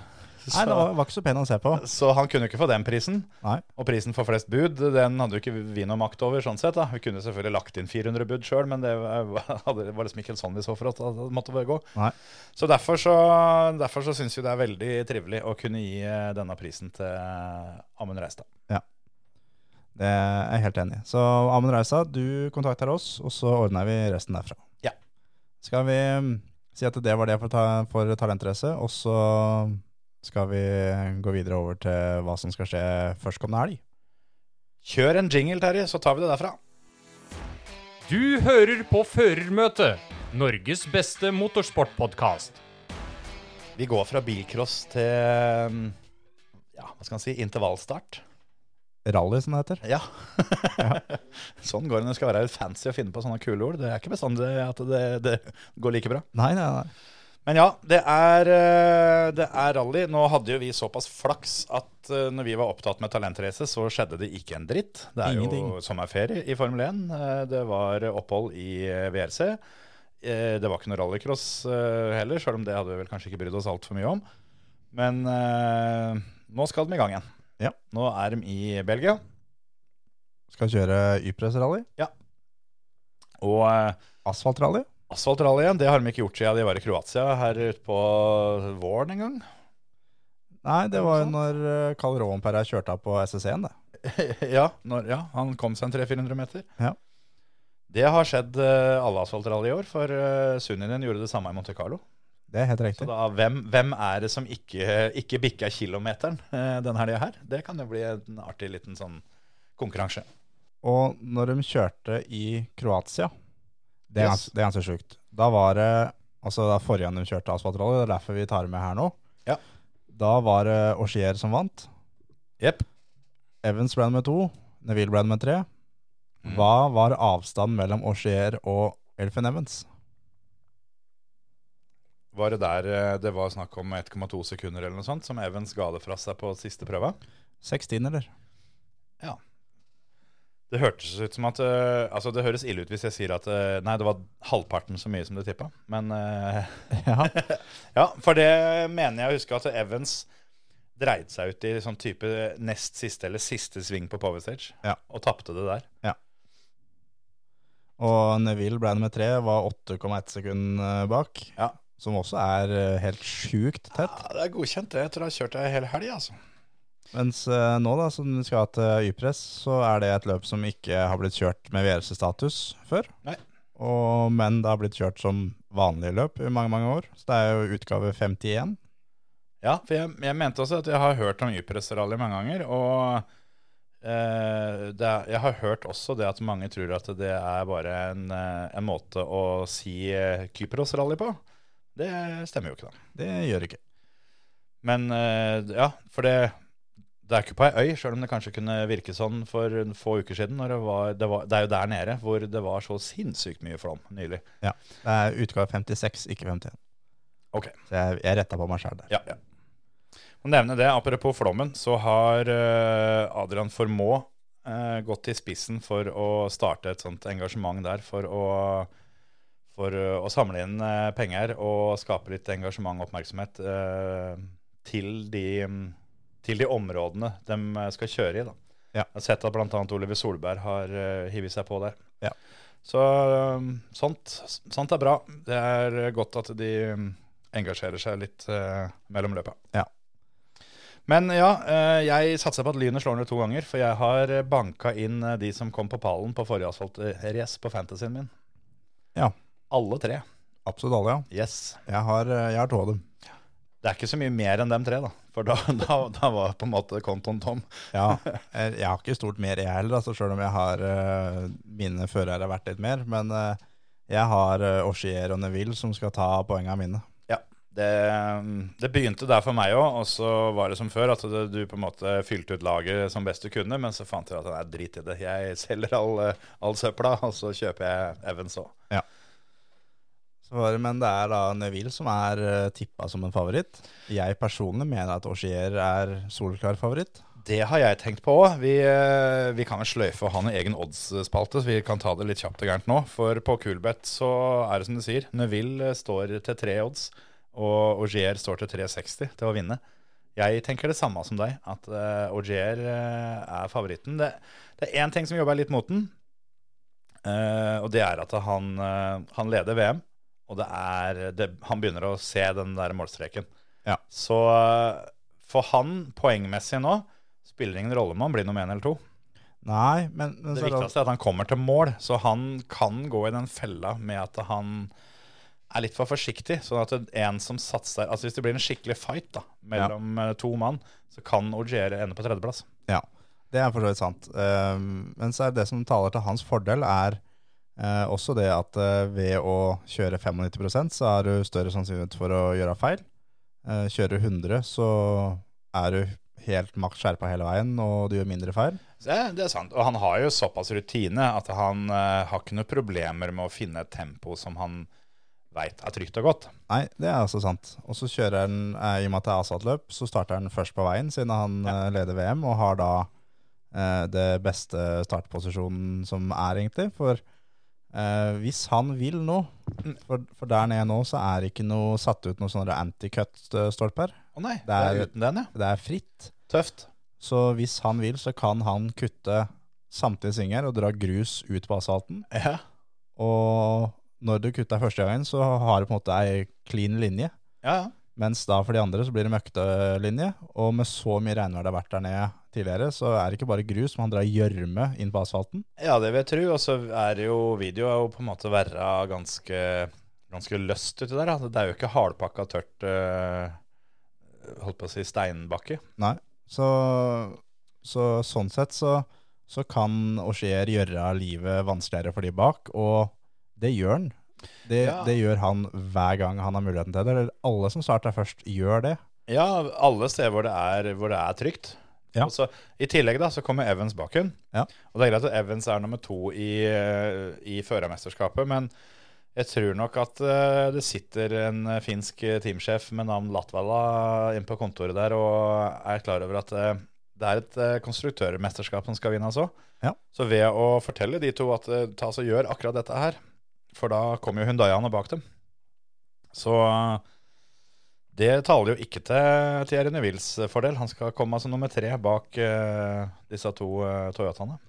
Nei, det var, var ikke så pen å se på. Så han kunne jo ikke få den prisen. Nei. Og prisen for flest bud, den hadde jo ikke vi noe makt over. sånn sett da. Vi kunne selvfølgelig lagt inn 400 bud sjøl, men det var, det var liksom ikke helt sånn vi så for oss at det måtte gå. Nei. Så derfor så, derfor så syns vi det er veldig trivelig å kunne gi eh, denne prisen til Amund Reistad. Det er jeg helt enig i. Så Amund Reisa, du kontakter oss, og så ordner vi resten derfra. Ja. Skal vi mm, si at det var det for, ta, for talentrace, og så skal vi gå videre over til hva som skal skje førstkommende helg. Kjør en jingle, Terje, så tar vi det derfra. Du hører på Førermøtet, Norges beste motorsportpodkast. Vi går fra bilcross til mm, ja, hva skal man si, intervallstart. Rally, som det heter. Ja. sånn går det når det skal være fancy å finne på sånne kule ord. Det er ikke bestandig at det, det går like bra. Nei, nei, nei. Men ja, det er, eh, det er rally. Nå hadde jo vi såpass flaks at eh, når vi var opptatt med talentrace, så skjedde det ikke en dritt. Det er Ingenting. jo sommerferie i Formel 1. Eh, Det var opphold i WRC. Det var ikke noe rallycross heller, sjøl om det hadde vi vel kanskje ikke brydd oss altfor mye om. Men nå skal de i gang igjen. Ja. Nå er de i Belgia. Skal kjøre Ypres-rally. Og eh, Asfaltrally. Asfaltrally igjen, det har de ikke gjort siden de var i Kroatia her ute på våren en gang. Nei, det var jo når eh, Karl Rovenperra kjørte av på SS1, det. ja, når, ja, han kom seg en 300-400 meter. Ja. Det har skjedd eh, alle asfaltrally i år, for uh, Sunninen gjorde det samme i Monte Carlo. Det er helt Så da, hvem, hvem er det som ikke, ikke bikka kilometeren uh, den helga her? Det kan jo bli en artig liten sånn konkurranse. Og når de kjørte i Kroatia, det er, Yes. gans, det er ganske sjukt. Da var det altså da forrige gang de kjørte asfaltrally, det er derfor vi tar det med her nå. Ja. Da var det Auxier som vant. Jepp. Evans ble nummer to. Neville ble nummer tre. Mm. Hva var avstanden mellom Auxier og Elfin Evans? Var det der eh, det var snakk om 1,2 sekunder eller noe sånt, som Evans ga det fra seg på siste prøve? Seks tiendeler. Det hørtes ut som at uh, Altså, det høres ille ut hvis jeg sier at uh, Nei, det var halvparten så mye som du tippa. Men uh, Ja. Ja, for det mener jeg å huske at Evans dreide seg ut i sånn type nest siste eller siste sving på Power Stage. Ja. Og tapte det der. Og Neville ble nummer tre, var 8,1 sekund bak. Ja. Som også er helt sjukt tett. Ja, det er godkjent. det. Etter å ha kjørt ei hel helg, altså. Mens uh, nå, da, som vi skal til Ypres, så er det et løp som ikke har blitt kjørt med VRC-status før. Nei. Og, men det har blitt kjørt som vanlige løp i mange, mange år. Så det er jo utgave 51. Ja, for jeg, jeg mente også at jeg har hørt om Ypres-rally mange ganger. Og Uh, er, jeg har hørt også det at mange tror at det er bare en, eh, en måte å si Kypros-rally på. Det stemmer jo ikke, da. Det gjør ikke. Men uh, ja, for det det er ikke på ei øy, sjøl om det kanskje kunne virke sånn for få uker siden. Når det, var, det, var, det er jo der nede hvor det var så sinnssykt mye flom nylig. Det er utgave 56, ikke 51. Ok. Så jeg, jeg retta på meg sjøl der. Ja, ja. Å nevne det, apropos flommen, så har eh, Adrian Formå eh, gått i spissen for å starte et sånt engasjement der for å, for eh, å samle inn penger og skape litt engasjement og oppmerksomhet til, de, til de områdene de eh, skal kjøre i. Da. Ja. Jeg har sett at bl.a. Oliver Solberg har uh, hivet seg på der. Ja. Så um, sånt, sånt er bra. Det er godt at de mm, engasjerer seg litt uh, mellom løpa. Ja. Men ja, uh, jeg satser på at Lynet slår ned to ganger, for jeg har banka inn de som kom på pallen på forrige asfaltrace på fantasyen min. Ja. Alle tre. Absolutt alle, ja. Yes. Jeg har, jeg har to av dem. Det er ikke så mye mer enn dem tre, da. For da, da, da var på en måte kontoen tom. Ja, jeg, har ikke stort mer jeg heller, altså, sjøl om jeg har uh, mine førere vært litt mer. Men uh, jeg har uh, Oshier og Neville som skal ta poengene mine. Det, det begynte der for meg òg, og så var det som før. At det, du på en måte fylte ut laget som best du kunne, men så fant jeg at det er drit i det. Jeg selger all, eh, all søpla, og så kjøper jeg Evans òg. Så var men det er da Neville som er uh, tippa som en favoritt. Jeg personlig mener at Auxier er soleklar favoritt. Det har jeg tenkt på òg. Vi, eh, vi kan sløyfe og ha en egen odds-spalte, så vi kan ta det litt kjapt og gærent nå. For på Coolbet så er det som du sier. Neville eh, står til tre odds, og Augier står til 3,60 til å vinne. Jeg tenker det samme som deg, at uh, Augier uh, er favoritten. Det, det er én ting som jobber litt mot den, uh, og det er at han, uh, han leder VM. Og det er, det, han begynner å se den der målstreken. Ja. Så eh, for han, poengmessig nå, spiller ingen rolle om han blir nummer én eller to. Nei, men, men Det viktigste er at han kommer til mål, så han kan gå i den fella med at han er litt for forsiktig. Sånn at en som satser Altså Hvis det blir en skikkelig fight da mellom ja. to mann, så kan Ogier ende på tredjeplass. ja, det er for så vidt sant. Um, men så er det som taler til hans fordel, er eh, også det at eh, ved å kjøre 95% så er du større sannsynlighet for å gjøre feil. Eh, kjører du 100, så er du helt maks skjerpa hele veien, og du gjør mindre feil. Det, det er sant. Og han har jo såpass rutine at han eh, har ikke noe problemer med å finne et tempo som han veit er trygt og godt. Nei, det er altså sant. Og så kjører han, eh, i og med at det er asfaltløp, så starter han først på veien, siden han eh, leder VM, og har da eh, det beste startposisjonen som er, egentlig. For eh, hvis han vil nå, for, for der nede nå, så er det ikke noe satt ut noen sånne anti-cut-stolper. Å nei, det Det er, er- uten den, ja. Det er fritt. Tøft. Så hvis han vil, så kan han kutte samtlige svinger og dra grus ut på asfalten. Ja. Og når du kutter første gangen, så har du på en måte ei clean linje. Ja, ja. Mens da for de andre så blir det møktelinje, og med så mye regnvær det har vært der nede tidligere, så er det ikke bare grus, men han drar gjørme inn på asfalten. Ja, det vil jeg tro. Og så er jo video er jo på en måte være ganske, ganske løst uti der. Da. Det er jo ikke hardpakka tørt eh, holdt på å si steinbakke. Nei, så, så sånn sett så, så kan Auxier gjøre livet vanskeligere for de bak, og det gjør han. Det, Ja. det gjør han hver gang han har muligheten til det. Eller alle som starter først, gjør det. Ja, alle steder hvor det er, hvor det er trygt. Ja. Og så, I tillegg da, så kommer Evans bak hun. Ja. Og det er greit at Evans er nummer to i, eh, i førermesterskapet, men jeg tror nok at eh, det sitter en finsk teamsjef med navn Latvala inne på kontoret der og er klar over at eh, det er et konstruktørmesterskap som skal vinnes òg. Ja. Så ved å fortelle de to at ta så gjør akkurat dette her, for da kommer jo Hundayaene bak dem. Så det taler jo ikke til Thierry Nevilles fordel. Han skal komme som nummer tre bak uh, disse to uh, Toyotaene.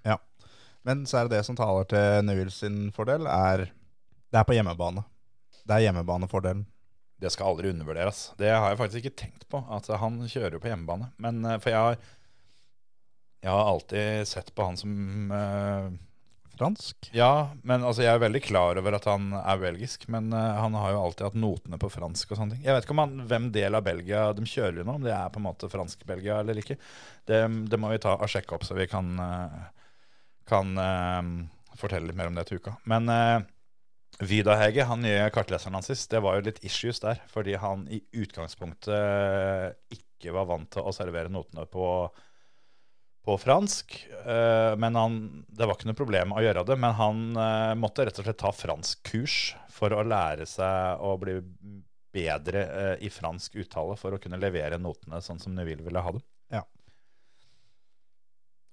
Men så er det det som taler til Neville sin fordel, er det er på hjemmebane. Det er hjemmebanefordelen. Det skal aldri undervurderes. Det har jeg faktisk ikke tenkt på. At han kjører jo på hjemmebane. Men eh, for jeg har, jeg har alltid sett på han som eh, Fransk. Ja, men altså, jeg er veldig klar over at han er belgisk. Men uh, han har jo alltid hatt notene på fransk og sånne ting. Jeg vet ikke om han, hvem del av Belgia de kjører nå, om det er på en måte fransk-Belgia eller ikke. Det, det må vi ta og sjekke opp, så vi kan, eh, kan uh, fortelle litt mer om det til uka. Men uh, Vidahege, han nye kartleseren hans sist, det var jo litt issues der. Fordi han i utgangspunktet ikke var vant til å servere notene på på fransk, eh, men han, det var ikke noe problem å gjøre det. Men han eh, måtte rett og slett ta franskkurs for å lære seg å bli bedre eh, i fransk uttale for å kunne levere notene sånn som Neville ville ha dem. Ja.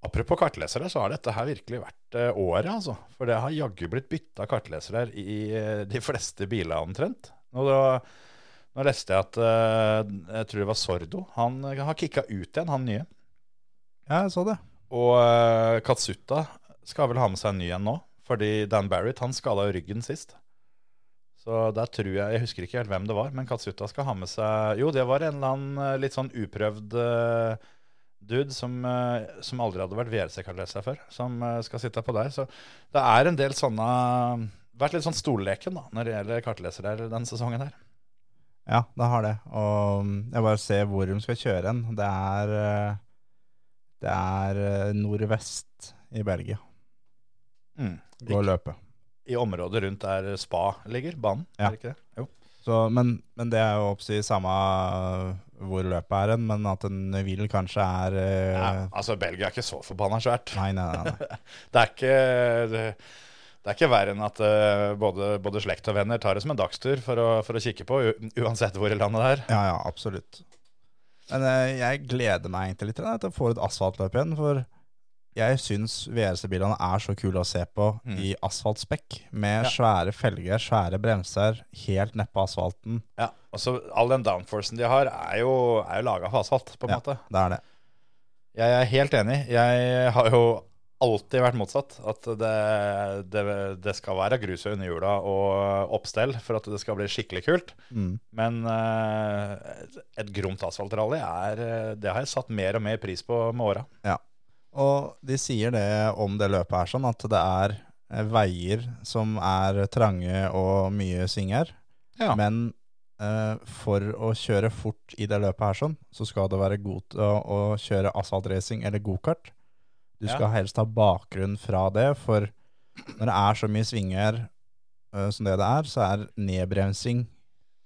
Apropos kartlesere, så har dette her virkelig vært året, altså. For det har jaggu blitt bytta kartlesere i de fleste biler omtrent. Og da, nå leste jeg at jeg tror det var Sordo. Han har kicka ut igjen, han nye. Ja, jeg så det. Og uh, Katsuta skal vel ha med seg en ny en nå. Fordi Dan Barrett han skada jo ryggen sist. Så der tror jeg Jeg husker ikke helt hvem det var, men Katsuta skal ha med seg Jo, det var en eller annen eh, litt sånn uprøvd uh, dude som, uh, som aldri hadde vært VRC-kartleser før, som skal sitte på der. Så det er en del sånne Vært litt sånn stolleken da, når det gjelder kartlesere denne sesongen her. Ja, det har det. Og jeg bare ser hvor de skal kjøre hen. Det er Det er eh, nordvest i Belgia. Mm. Gå og løpe. I området rundt der Spa ligger, banen. Ja. Er det ikke det? Jo. Så, men, men det er jo oppsi samme hvor løpet er hen, men at en vil kanskje er uh... Ja, altså, Belgia er ikke så forbanna svært. Nei, nei, nei. nei. Det er ikke det, det er ikke verre enn at uh, både, både slekt og venner tar det som en dagstur for å, for å kikke på, uansett hvor i landet det er. Ja, ja, absolutt. Men eh, jeg gleder meg egentlig litt til å få et asfaltløp igjen, for jeg syns VRC-bilene er så kule å se på Mm. i asfaltspekk, med Ja. svære felger, svære bremser, helt nedpå asfalten. Ja, altså All den downforcen de har, er jo, er jo laga for asfalt, på en Ja. måte. Det er det. Jeg er helt enig. Jeg har jo alltid vært motsatt. At det, det, det skal være grus og underhjula og oppstell for at det skal bli skikkelig kult. Mm. Men uh, et gromt asfaltrally er Det har jeg satt mer og mer pris på med åra. Og de sier det om det løpet her, sånn at det er eh, veier som er trange og mye svinger. Ja. Men uh, for å kjøre fort i det løpet her, sånn, så skal det være god til å, å kjøre asfaltracing eller gokart. Du Ja. skal helst ha bakgrunn fra det, for når det er så mye svinger uh, som det det er, så er nedbremsing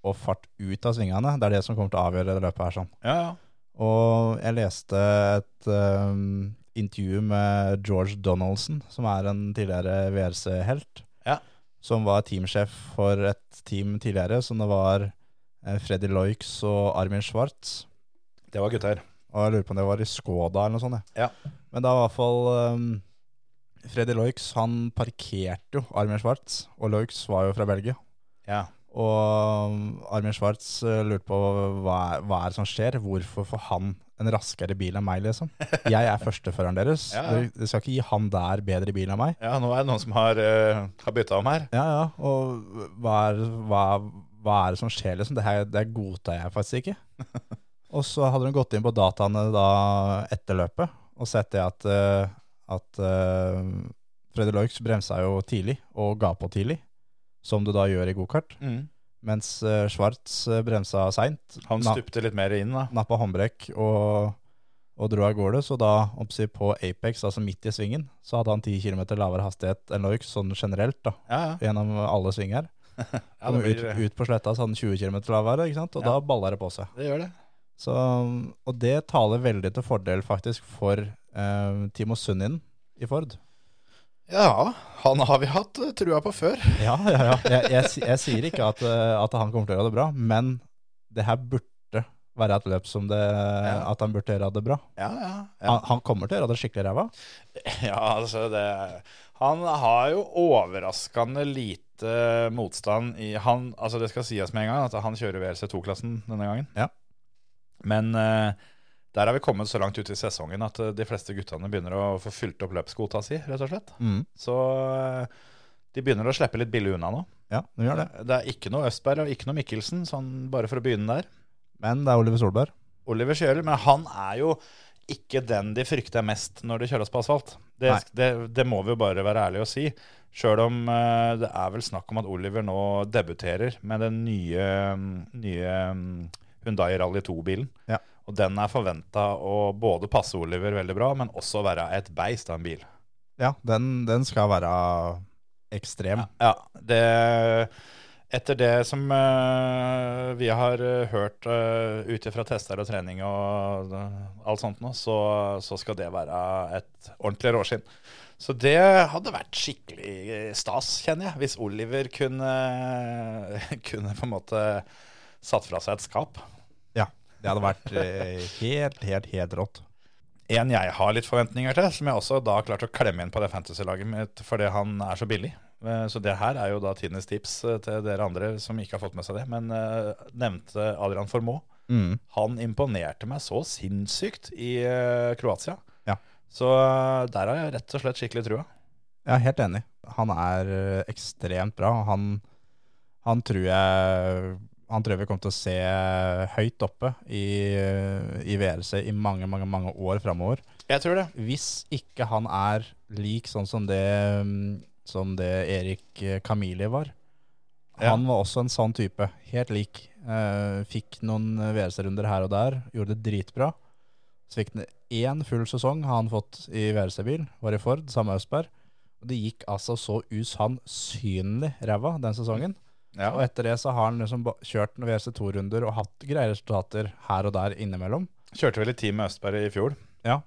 og fart ut av svingene det er det som kommer til å avgjøre det løpet her. sånn. Ja, ja. Og jeg leste et um, intervju med George Donaldson, som er en tidligere VRC-helt. Ja. Som var teamsjef for et team tidligere, som det var eh, Freddy Loix og Armin Schwartz. Det var gutter. Og jeg lurer på om det var i Skoda eller noe sånt. Ja. Men da i hvert fall um, Freddy Loix, han parkerte jo Armin Schwartz, og Loix var jo fra Belgia. Ja. Og um, Armin Schwartz eh, lurte på hva er, hva er det som skjer. Hvorfor får han en raskere bil enn meg, liksom? Jeg er førsteføreren deres. Ja, ja. Dere skal ikke gi han der bedre bil enn meg. ja, nå er det noen som har, uh, har bytta om her. Ja, ja. Og hva er, hva, hva er det som skjer, liksom? Det her det godtar jeg faktisk ikke. og så hadde hun gått inn på dataene da etter løpet og sett det at, eh, at uh, Freddy Loix bremsa jo tidlig og ga på tidlig, som du da gjør i gokart. Mens uh, Schwartz bremsa seint. Han stupte litt mer inn, da. nappa håndbrekk og, og dro av gårde. Så da oppsi på Apex, altså midt i svingen, så hadde han 10 km lavere hastighet enn Loix sånn generelt da, Ja, ja. gjennom alle sving her. ja blir... ut, ut på sletta så hadde han 20 km lavere, ikke sant? og da balla det på seg. det gjør det. Så, og det taler veldig til fordel faktisk for eh, Timo Sunnin i Ford. Ja, han har vi hatt eh, trua på før. Ja, ja, ja. Jeg, jeg, jeg sier ikke at, eh, at han kommer til å gjøre det bra, men det her burde være et løp som det, at han burde gjøre det bra. Ja, ja. ja. Han, han kommer til å gjøre det skikkelig ræva. Ja, altså det Han har jo overraskende lite motstand i han, Altså det skal sies med en gang at han kjører VRC2-klassen denne gangen. Ja. Men eh, der har vi kommet så langt ute i sesongen at eh, de fleste guttene begynner å få fylt opp løpskvota si, rett og slett. Mm. Så eh, de begynner å slippe litt billig unna nå. Ja, de gjør det. Det er ikke noe Østberg og ikke noe Mikkelsen, sånn bare for å begynne der. Men det er Oliver Solberg. Oliver kjører, men han er jo ikke den de frykter mest når det kjøres på asfalt. Det, det, det må vi jo bare være ærlige og si. Sjøl om det er vel snakk om at Oliver nå debuterer med den nye, nye Hyundai Rally 2-bilen. Ja. Og den er forventa å både passe Oliver veldig bra, men også være et beist av en bil. Ja, den, den skal være ekstrem. Ja, det Etter det som uh, vi har eh, hørt uh, ut ifra tester og trening og uh, alt sånt nå, så, så skal det være et ordentlig råskinn. Så det hadde vært skikkelig stas, kjenner jeg, hvis Oliver kunne, kunne på en måte satt fra seg et skap. Det hadde vært eh, helt, helt, helt rått. En jeg har litt forventninger til, som jeg også da har klart å klemme inn på det fantasy-laget mitt fordi han er så billig. Eh, Så det her er jo da tidenes tips eh, til dere andre som ikke har fått med seg det. Men nevnte Adrian Formoe. Mm. Han imponerte meg så sinnssykt i Kroatia. Ja. Så der har jeg rett og slett skikkelig trua. Jeg er helt enig. Han er ekstremt bra. Han, han, tror jeg, han tror jeg vi kommer til å se høyt oppe i, i VRC i mange, mange, mange år framover. Jeg tror det. Hvis ikke han er lik sånn som det, mm, som det Erik Kamili var. Ja. Han var også en sånn type. Helt lik. Eh, fikk noen VRC-runder her og der. Gjorde det dritbra. Så fikk han én full sesong har han fått i VRC-bil. Var i Ford, samme Østberg. Og det gikk altså så usannsynlig ræva den sesongen. Ja. Og etter det så har han liksom kjørt noen VRC2-runder og hatt greie resultater her og der innimellom. Kjørte vel i team med Østberg i fjor. Ja.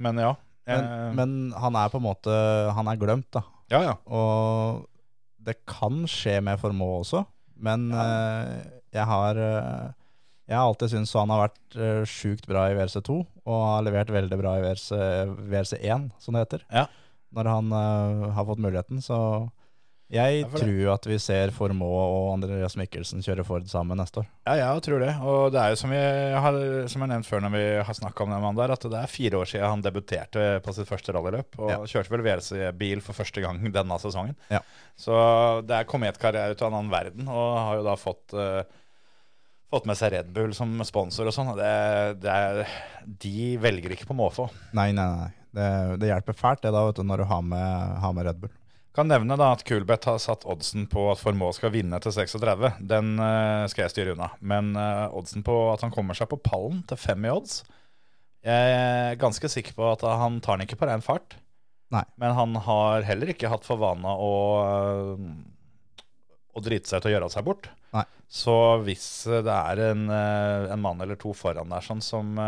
Men ja. Men, eh, men han er på en måte Han er glemt, da. ja, ja. Og det kan skje med Formå også, men eh, jeg har eh, Jeg har alltid syntes han har vært uh, sjukt bra i VRC2, og har levert veldig bra i VRC, VRC1, som det heter. Ja. Når han uh, har fått muligheten. Så jeg det- tror at vi ser Formå og Andreas Mikkelsen kjøre Ford sammen neste år. Ja, jeg tror det. Og det er jo som jeg har, som jeg nevnt før når vi har snakka om den mannen der, at det er fire år siden han debuterte på sitt første rallyløp. Og Ja. kjørte vel VRC-bil for første gang denne sesongen. Ja. Så det er kometkarriere ut av en annen verden, og har jo da fått eh, Fått med seg Red Bull som sponsor og sånn. de velger ikke på måfå. Nei, nei, nei. Det, det hjelper fælt det da, vet du, når du har med, har med Red Bull. Kan nevne da at Kulbeth har satt oddsen på at Formå skal vinne til 36. Den eh, skal jeg styre unna. Men eh, oddsen på at han kommer seg på pallen til fem i odds Jeg er ganske sikker på at han tar den ikke på ren fart. Nei. Men han har heller ikke hatt for vane å, eh, å drite seg ut og gjøre seg bort. Nei. Så hvis det er en, en mann eller to foran der sånn, som,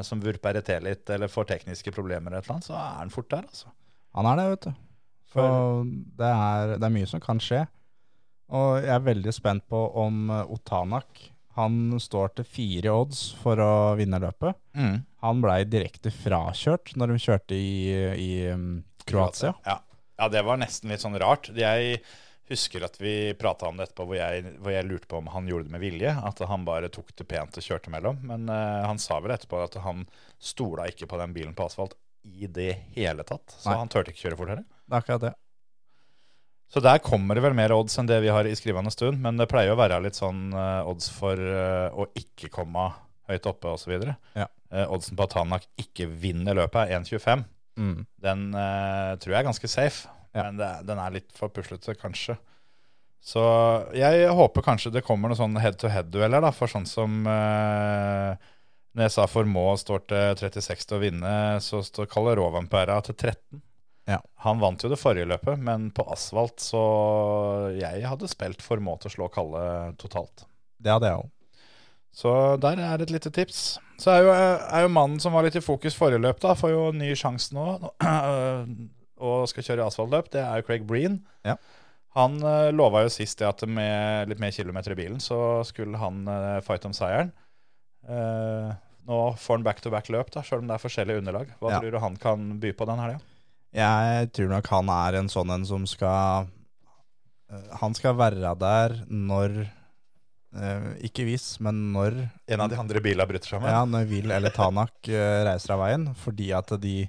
som vurper til litt eller får tekniske problemer, eller et eller annet, så er han fort der. altså. Han er det, vet du. Så det er, det er mye som kan skje. Og jeg er veldig spent på om eh, Otanak Han står til fire odds for å vinne løpet. Mm. Han blei direkte frakjørt når de kjørte i, i um, Kroatia. Ja. ja, det var nesten litt sånn rart. Jeg husker at vi prata om det etterpå, hvor jeg, hvor jeg lurte på om han gjorde det med vilje. At han bare tok det pent og kjørte mellom. Men uh, han sa vel etterpå at han stola ikke på den bilen på asfalt i det hele tatt. Så Nei. han turte ikke kjøre fortere. Det er akkurat det. Så der kommer det vel mer odds enn det vi har i skrivende stund, men det pleier å være litt sånn eh, odds for eh, å ikke komme høyt oppe osv. Ja. Uh, oddsen på at Tanak ikke vinner løpet, er 1,25. Mm. Den uh, tror jeg er ganske safe, Ja. men det, den er litt for puslete, kanskje. Så jeg håper kanskje det kommer noen sånne head-to-head-dueller, for sånn som uh, Når jeg sa Formå står til 36 til å vinne, så står Kalle Rovanpera til 13. Ja. Han vant jo det forrige løpet, men på asfalt, så jeg hadde spilt Formå til å slå Kalle totalt. Det hadde jeg òg. Så der er et lite tips. Så er jo, er jo mannen som var litt i fokus forrige løp, da, får jo ny sjanse nå. Og skal kjøre asfaltløp. Det er jo Craig Breen. Ja. Han uh, lova jo sist det at med litt mer kilometer i bilen, så skulle han fighte fight om seieren. Eh, nå får han back-to-back-løp, da, sjøl om det er forskjellige underlag. Hva Ja. tror du han kan by på den helga? Jeg tror nok han er en sånn en som skal eh, Han skal være der når eh, Ikke hvis, men når En av de andre bilene bryter sammen? Ja, når Will eller Tanak eh, reiser av veien. Fordi at de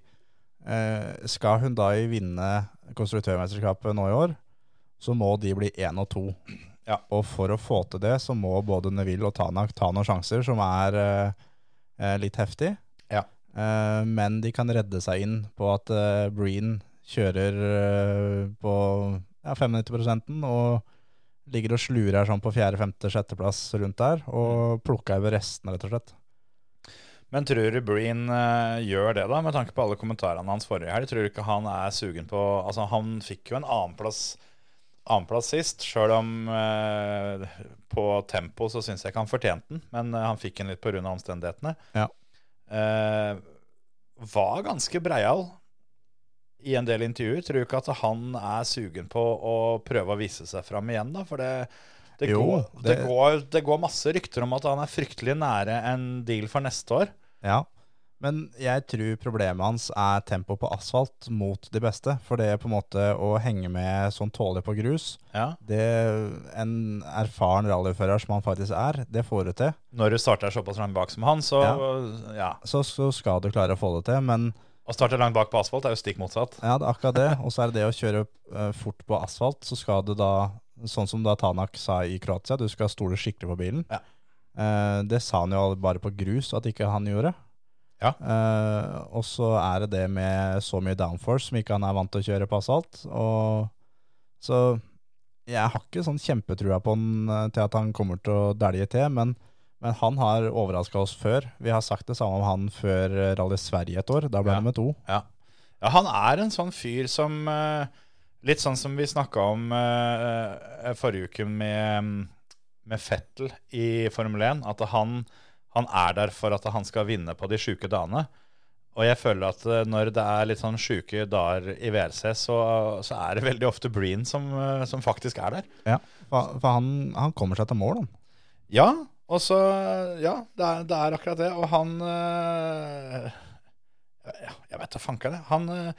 Skal Hundai vinne konstruktørmesterskapet nå i år, så må de bli én og to. Ja. Og for å få til det, så må både Neville og Tanak ta noen sjanser som er eh, litt heftig. Ja. Eh, men de kan redde seg inn på at eh, Breen kjører eh, på ja, 95 og ligger og slurer sånn på fjerde, femte, sjetteplass rundt der, og plukker over resten, rett og slett. Men tror du Breen uh, gjør det, da, med tanke på alle kommentarene hans forrige helg? Tror du ikke han er sugen på Altså, han fikk jo en annenplass annenplass sist, sjøl om eh, på tempo så syns jeg ikke han fortjente den, men eh, han fikk den litt pga. omstendighetene. Ja. Eh, var ganske breial i en del intervjuer. Tror du ikke at han er sugen på å prøve å vise seg fram igjen, da? For det, det, Jo, går, det, går, det går masse rykter om at han er fryktelig nære en deal for neste år. Ja, men jeg tror problemet hans er tempo på asfalt mot de beste. For det er på en måte å henge med sånn tålig på grus, Ja. det en erfaren rallyfører som han faktisk er, det får du til. Når du starter såpass langt bak som han, så ja. Så, så skal du klare å få det til, men Å starte langt bak på asfalt er jo stikk motsatt. ja, det er akkurat det. Og så er det det å kjøre eh, fort på asfalt, så skal du da, sånn som da Tanak sa i Kroatia, du skal stole skikkelig på bilen. Ja. Eh, det sa han jo bare på grus at ikke han gjorde. Ja. Uh, og så er det det med så mye downforce som ikke han er vant til å kjøre på asfalt. Og, så jeg har ikke sånn kjempetrua på han eh, til at han kommer til å dælje til, men, men han har overraska oss før. Vi har sagt det samme om han før eh, Rally Sverige et år. Da ble Ja. han nummer to. Ja. ja, han er en sånn fyr som Litt sånn som vi snakka om forrige uke med, med Fettel i Formel 1. At han, han er der for at han skal vinne på de sjuke dagene. Og jeg føler at eh, når det er litt sånn sjuke dager i WRC, så, så er det veldig ofte Breen som, eh, som faktisk er der. Ja, for, for han, han kommer seg til mål, han. Ja, og så Ja, det er, det er akkurat det. Og han øh, ja, Jeg vet da fanker det. Han, øh,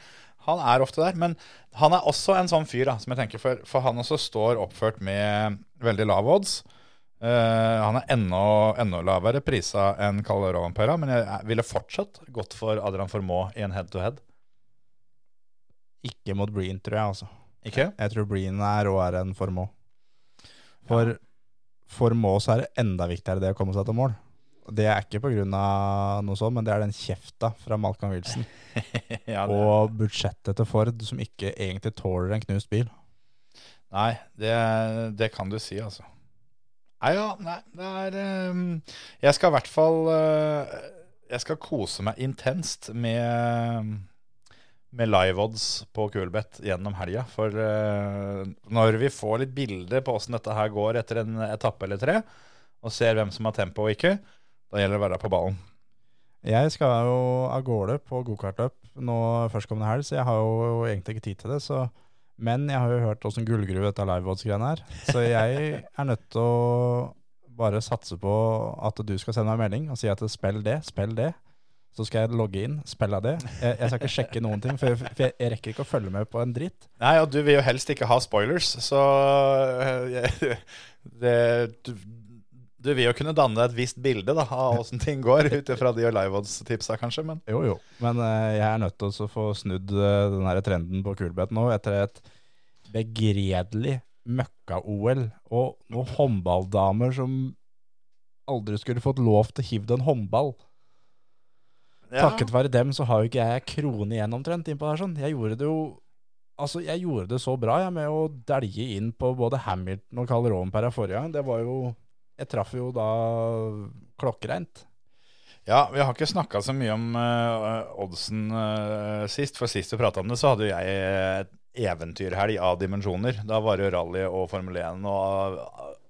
han er ofte der. Men han er også en sånn fyr da, som jeg tenker for, for han også står oppført med veldig lav odds. Eh, han er enda, enda lavere prisa enn Kalle Rovanpera, men jeg ville fortsatt gått for Adrian Formå i en head-to-head. Ikke mot Breen, tror jeg, altså. Ikke? Jeg tror Breen er råere enn en Formå. For Formå så er det enda viktigere det å komme seg til mål. Det er ikke pga. noe sånt, men det er den kjefta fra Malcolm Wilson. ja, Og budsjettet til Ford, som ikke egentlig tåler en knust bil. Nei, det, det kan du si, altså. Nei, ja, nei, det er um, Jeg skal i hvert fall uh, Jeg skal kose meg intenst med med live-odds på Kulbeth gjennom helga. For uh, når vi får litt bilder på åssen dette her går etter en etappe eller tre, og ser hvem som har tempo og ikke, da gjelder det å være på ballen. Jeg skal jo av gårde på gokartløp nå førstkommende helg, så jeg har jo egentlig ikke tid til det. Så, men jeg har jo hørt åssen gullgruve dette liveodds-greiene er. Så jeg er nødt til å bare satse på at du skal sende meg en melding og si at spill det, spill det. Så skal jeg logge inn, spille det. Jeg, jeg skal ikke sjekke noen ting, for jeg, for jeg rekker ikke å følge med på en dritt. Nei, og du vil jo helst ikke ha spoilers, så eh, det, du, du vil jo kunne danne et visst bilde da, av åssen ting går, ut ifra de og live-odds-tipsa, kanskje. Men Jo, jo. Men uh, jeg er nødt til å få snudd uh, den her trenden på kulbeth nå, etter et begredelig møkka-OL, og noen håndballdamer som aldri skulle fått lov til å hive en håndball. Takket være dem så har jo ikke jeg krone igjen omtrent innpå der sånn. Jeg gjorde det jo Altså, jeg gjorde det så bra jeg med å dælje inn på både Hamilton og Karl Rovenpera forrige gang. Det var jo Jeg traff jo da klokkereint. Ja, vi har ikke snakka så mye om uh, oddsen uh, sist. For sist vi prata om det, så hadde jeg et eventyrhelg av dimensjoner. Da var det jo rally og Formel 1, og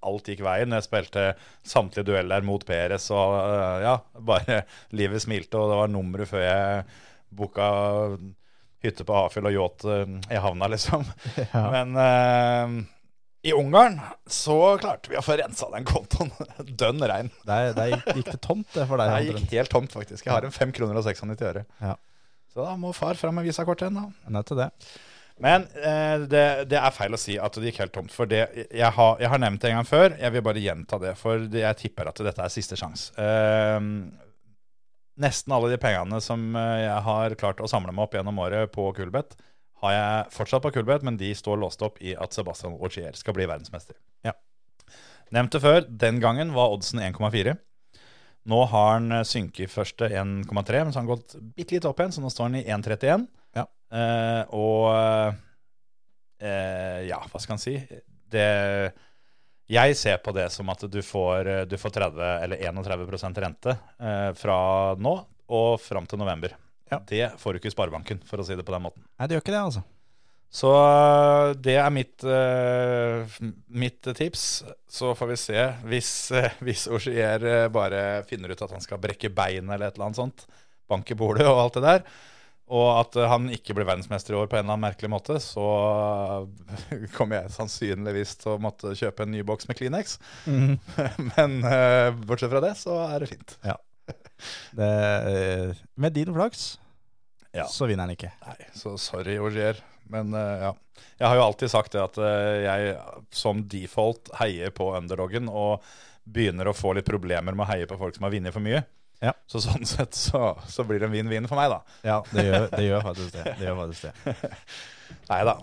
alt gikk veien. Jeg spilte samtlige dueller mot Peres, og uh, ja, bare livet smilte. Og det var nummeret før jeg booka hytte på Hafjell og yacht eh, i havna, liksom. Men eh, i Ungarn så klarte vi å få rensa den kontoen dønn rein. Det, det, gikk, det tomt det for deg. Det gikk helt tomt, faktisk. Jeg har en 5 kroner og 96 øre. Ja. Så da må far fram med visakortet igjen, da. Nødt til det. Men eh, det, det er feil å si at det gikk helt tomt. For det, jeg, har, jeg har nevnt det en gang før. Jeg vil bare gjenta det, for jeg tipper at dette er siste sjanse. Eh, nesten alle de pengene som eh, jeg har klart å samle meg opp gjennom året på Kulbeth, har jeg fortsatt på Kulbeth, men de står låst opp i at Sebastian Ogier skal bli verdensmester. Ja. Nevnte før, den gangen var oddsen 1,4. Nå har han eh, synket i første 1,3, men så har han gått bitte litt opp igjen, så nå står han i 1,31. Ja. Eh, og eh, ja, hva skal han si? Det Jeg ser på det som at du får, eh, du får 30 eller 31% rente eh, fra nå og fram til november. Ja. Det får du ikke i Sparebanken, for å si det på den måten. Nei, det gjør ikke det, altså. Så øh, det er mitt, øh, mitt tips. Så får vi se. Hvis, øh, hvis Ogier bare finner ut at han skal brekke beinet eller et eller annet sånt, banke bordet og alt det der, og at han ikke blir verdensmester i år på en eller annen merkelig måte, så kommer jeg sannsynligvis til å måtte kjøpe en ny boks med Kleenex. Men øh, bortsett fra det, så er det fint. det eh, med din flaks Ja. så vinner han ikke. Nei, så sorry, Ogier. Men uh, ja. Jeg har jo alltid sagt det at uh, jeg som default heier på underdogen og begynner å få litt problemer med å heie på folk som har vunnet for mye. Ja. Så sånn sett så, så blir det en vinn-vinn for meg, da. Ja, det gjør, det gjør faktisk det. det, gjør faktisk det. Nei da.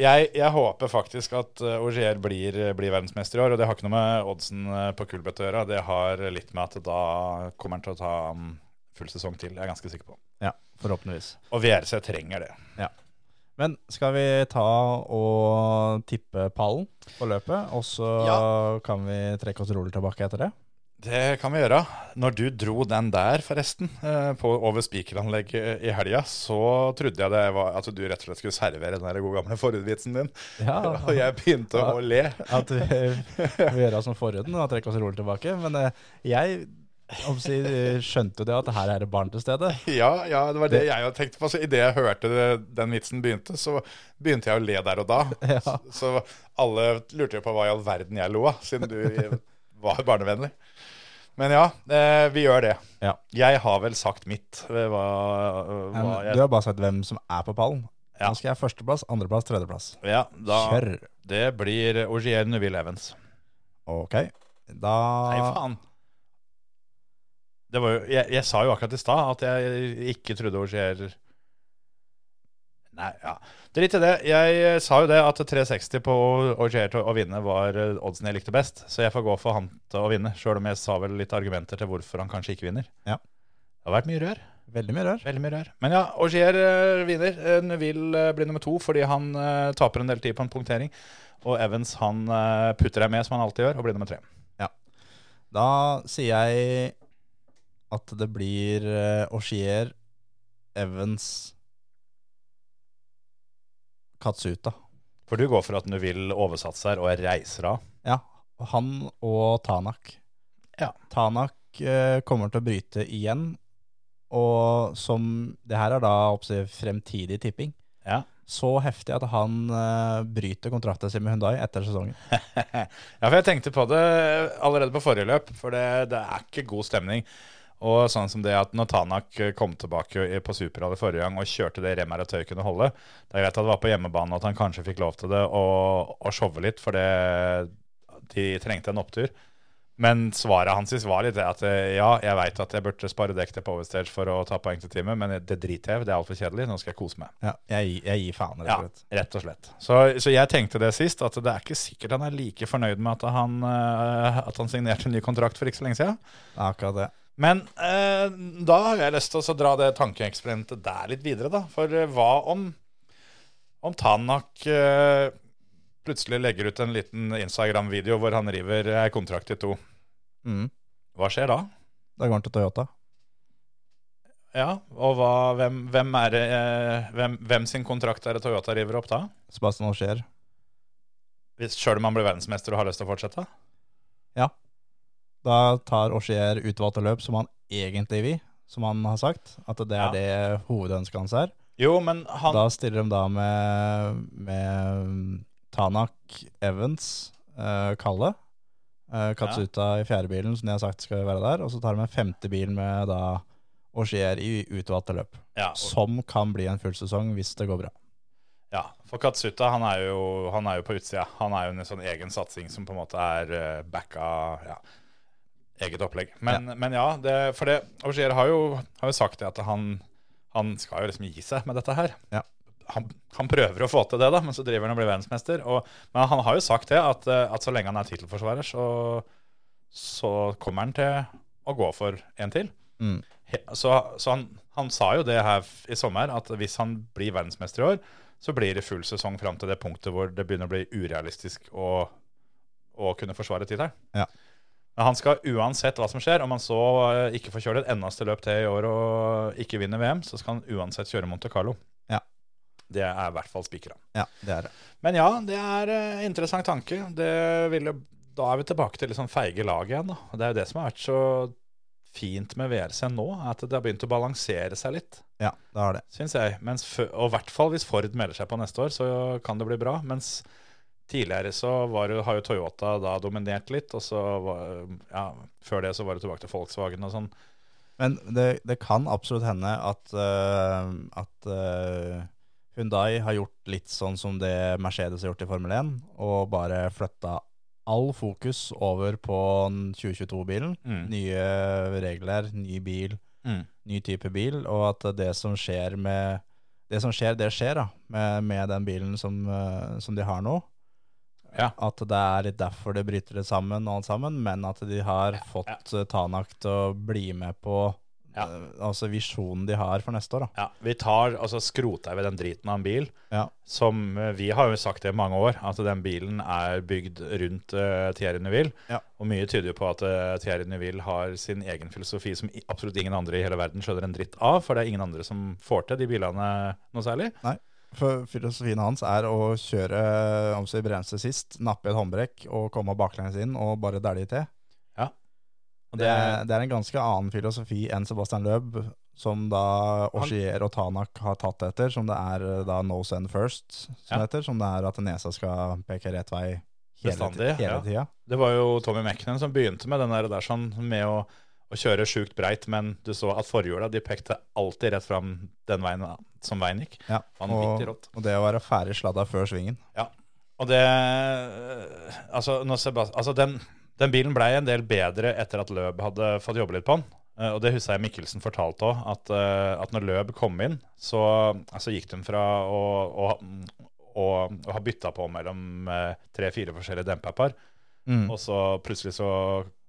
Jeg, jeg håper faktisk at Augier blir, blir verdensmester i år. Og det har ikke noe med oddsen eh, på Kulbeth å gjøre. Det har litt med at da kommer han til å ta mm, full sesong til. Jeg er ganske sikker på. Ja, forhåpentligvis. Og VRC trenger det. Men skal vi ta og tippe pallen på løpet, og så Ja. kan vi trekke oss rolig tilbake etter det? Det kan vi gjøre. Når du dro den der, forresten, eh, på, over spikeranlegget i helga, så trodde jeg det var at du rett og slett skulle servere den der gode gamle forhudvitsen din. Ja, Og jeg begynte Ja. å le. At vi vil gjøre som forhuden og trekke oss rolig tilbake. Men eh, jeg skjønte jo det at her er det barn til stede. Ja, ja, det var det jeg jo tenkte på. Så idet jeg hørte det, den vitsen begynte, så begynte jeg å le der og da. Ja. Så alle lurte jo på hva i all verden jeg lo av, siden du var barnevennlig. Men ja, eh, vi gjør det. Ja. Jeg har vel sagt mitt. eh, Hva, hva jeg, du har bare sagt hvem som er på pallen. Ja. Nå skal jeg førsteplass, andreplass, tredjeplass. ja, da, Kjør! Det blir Ogier Neville Evans. Ok. Da Nei, faen. Det var jo, jeg, jeg sa jo akkurat i stad at jeg ikke trodde Ogier Nei, ja. Drit i det. Jeg sa jo det at 360 på Ogier til å vinne var eh, oddsen jeg likte best. Så jeg får gå for han til å vinne, sjøl om jeg sa vel litt argumenter til hvorfor han kanskje ikke vinner. Ja. Det har vært mye rør. Veldig mye rør. Veldig mye rør. Men ja, Ogier eh, vinner. Eh, Neville eh, blir nummer to fordi han eh, taper en del tid på en punktering. Og Evans han eh, putter deg med, som han alltid gjør, og blir nummer tre. Da sier jeg at det blir uh, Evans, Katsuta. For du går for at Nuvill oversatser og reiser av. Ja, han og Tanak. Ja. Tanak eh, kommer til å bryte igjen, og som Det her er da oppsett, fremtidig tipping. Ja. Så heftig at han eh, bryter kontrakten sin med Hundai etter sesongen. ja, for jeg tenkte på det allerede på forrige løp, for det, det er ikke god stemning. Og sånn som det at når Tanak kom tilbake på Superrally forrige gang og kjørte det Remar og Tøy kunne holde Det er greit at det var på hjemmebane at han kanskje fikk lov til det og, og showe litt, for det, de trengte en opptur. Men svaret hans var litt det at eh, ja, jeg veit at jeg burde spare dekk til Powerstage for å ta poeng til teamet, men det driter jeg i. Det er altfor kjedelig. Nå skal jeg kose meg. Ja, jeg, jeg gir faen, rett Ja, og slett. rett og slett. Så, så jeg tenkte det sist, at det er ikke sikkert han er like fornøyd med at han, eh, at han signerte en ny kontrakt for ikke så lenge siden. Akkurat det. Men eh, da har jeg lyst til å dra det tankeeksperimentet der litt videre, da. For eh, hva om, om Tanak eh, plutselig legger ut en liten Instagram-video hvor han river eh, kontrakt i to? Mm. Hva skjer da? Da går han til Toyota. Ja, og hva, hvem, hvem, er det, eh, hvem, hvem sin kontrakt er det Toyota river opp da? Sebastian Auxier. Hvis Sjøl om han blir verdensmester og har lyst til å fortsette? Da tar Auxier utvalgte løp som han egentlig vil, som han har sagt. At det er Ja. det hovedønsket hans er. Jo, men han Da stiller de da med, med Tanak, Evans, uh, Kalle. Uh, Katsuta i fjerde bilen, som de har sagt skal være der. Og så tar de en femte bil med da Auxier i utvalgte løp. ja, og- Som kan bli en full sesong hvis det går bra. Ja, for Katsuta han er jo, han er jo på utsida. Han er jo en sånn egen satsing som på en måte er uh, backa ja, eget opplegg. Men ja, men ja det, for det Augier har har jo sagt det at han, han skal jo liksom gi seg med dette her. Ja. Han, han prøver å få til det, da, men så driver han og blir verdensmester. Og, men han har jo sagt det, at, eh, at så lenge han er tittelforsvarer, så, så kommer han til å gå for en til. Mm. He- Så, så han, han sa jo det her i sommer, at hvis han blir verdensmester i år, så blir det full sesong fram til det punktet hvor det begynner å bli urealistisk å, å kunne forsvare tittelen. Ja. Han skal uansett hva som skjer, om han så eh, ikke får kjøre et eneste løp til i år og ikke vinner VM, så skal han uansett kjøre Monte Carlo. Ja. Det er i hvert fall spikra. Ja, det er det. Men ja, det er en interessant tanke. Det ville, da er vi tilbake til sånn feige lag igjen. Da. Det er jo det som har vært så fint med VRC nå, at det har begynt å balansere seg litt, Ja, det har det. syns jeg. Mens, og i hvert fall hvis Ford melder seg på neste år, så kan det bli bra. Mens tidligere så var det, har jo Toyota da dominert litt, og så var, ja, før det så var det tilbake til Volkswagen og sånn. Men det, det kan absolutt hende at, uh, at uh, Hyundai har gjort litt sånn som det Mercedes har gjort i Formel 1, og bare flytta all fokus over på 2022-bilen. Mm. Nye regler, ny bil, ny type bil, og at det som skjer med Det som skjer, det skjer, da, med, med den bilen som, uh, som de har nå. Ja. At det er derfor det bryter det sammen, og alt sammen, men at de har fått ja. Tanak til å bli med på Ja. eh, altså visjonen de har for neste år. Da. Ja, vi tar, altså skroter vi den driten av en bil, Ja. som eh, vi har jo sagt det i mange år, at den bilen er bygd rundt uh, Thierry Neuville. Ja. Og mye tyder jo på at uh, Thierry Neuville har sin egen filosofi som absolutt ingen andre i hele verden skjønner en dritt av, for det er ingen andre som får til de bilene noe særlig. For filosofien hans er å kjøre om seg bremse sist, nappe i et håndbrekk og komme baklengs inn og bare dælje til. Og Det, er- det er en ganske annen filosofi enn Sebastian Løb, som da Oshier og Tanak har tatt etter, som det er eh, da no send first, som Ja. det heter, som det er at nesa skal peke rett vei hele, Bestandig, hele ja. tida. Det var jo Tommy Mecknen som begynte med den der, der sånn med å, å kjøre sjukt breit, men du så at forhjula de pekte alltid rett fram den veien som veien gikk. Ja, og, og det å være ferdig sladda før svingen. Ja. Og det Altså, når Sebast altså den, den bilen blei en del bedre etter at Løb hadde fått jobbe litt på den. Eh, Og det husker jeg Mikkelsen fortalte òg, at, eh, at når Løb kom inn, så altså gikk de fra å, å, å, å ha bytta på mellom eh, tre-fire forskjellige demperpar, Mm. og så plutselig så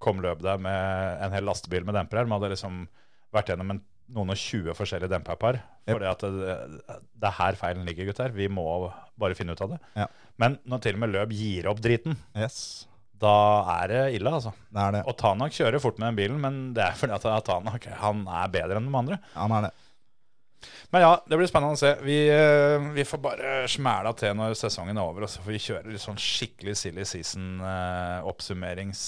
kom Løb der med en hel lastebil med dempere. De hadde liksom vært gjennom en, noen og tjue forskjellige dempepar. Yep. For det, det, det er her feilen ligger, gutter. Vi må bare finne ut av det. Ja. Men når til og med Løb gir opp driten, Yes, da er det ille, altså. det er det. Og Tanak kjører fort med den bilen, men det er fordi at Tanak han er bedre enn de andre. Han er det. Men ja, det blir spennende å se. Vi, eh, vi får bare smæla til når sesongen er over, og så får vi kjøre litt sånn skikkelig silly season-oppsummerings...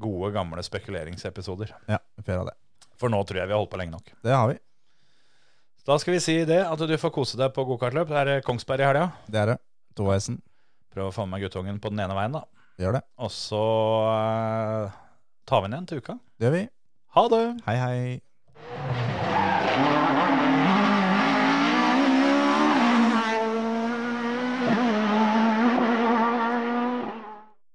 gode, gamle spekuleringsepisoder. Ja, vi får gjøre det. For nå tror jeg vi har holdt på lenge nok. Det har vi. Da skal vi si det, at du får kose deg på gokartløp. Det er Kongsberg i helga. Det er det. Toveisen. Prøv å få med guttungen på den ene veien, da. Gjør det. Og så eh, tar vi den igjen til uka. Det gjør vi. Ha det! Hei, hei.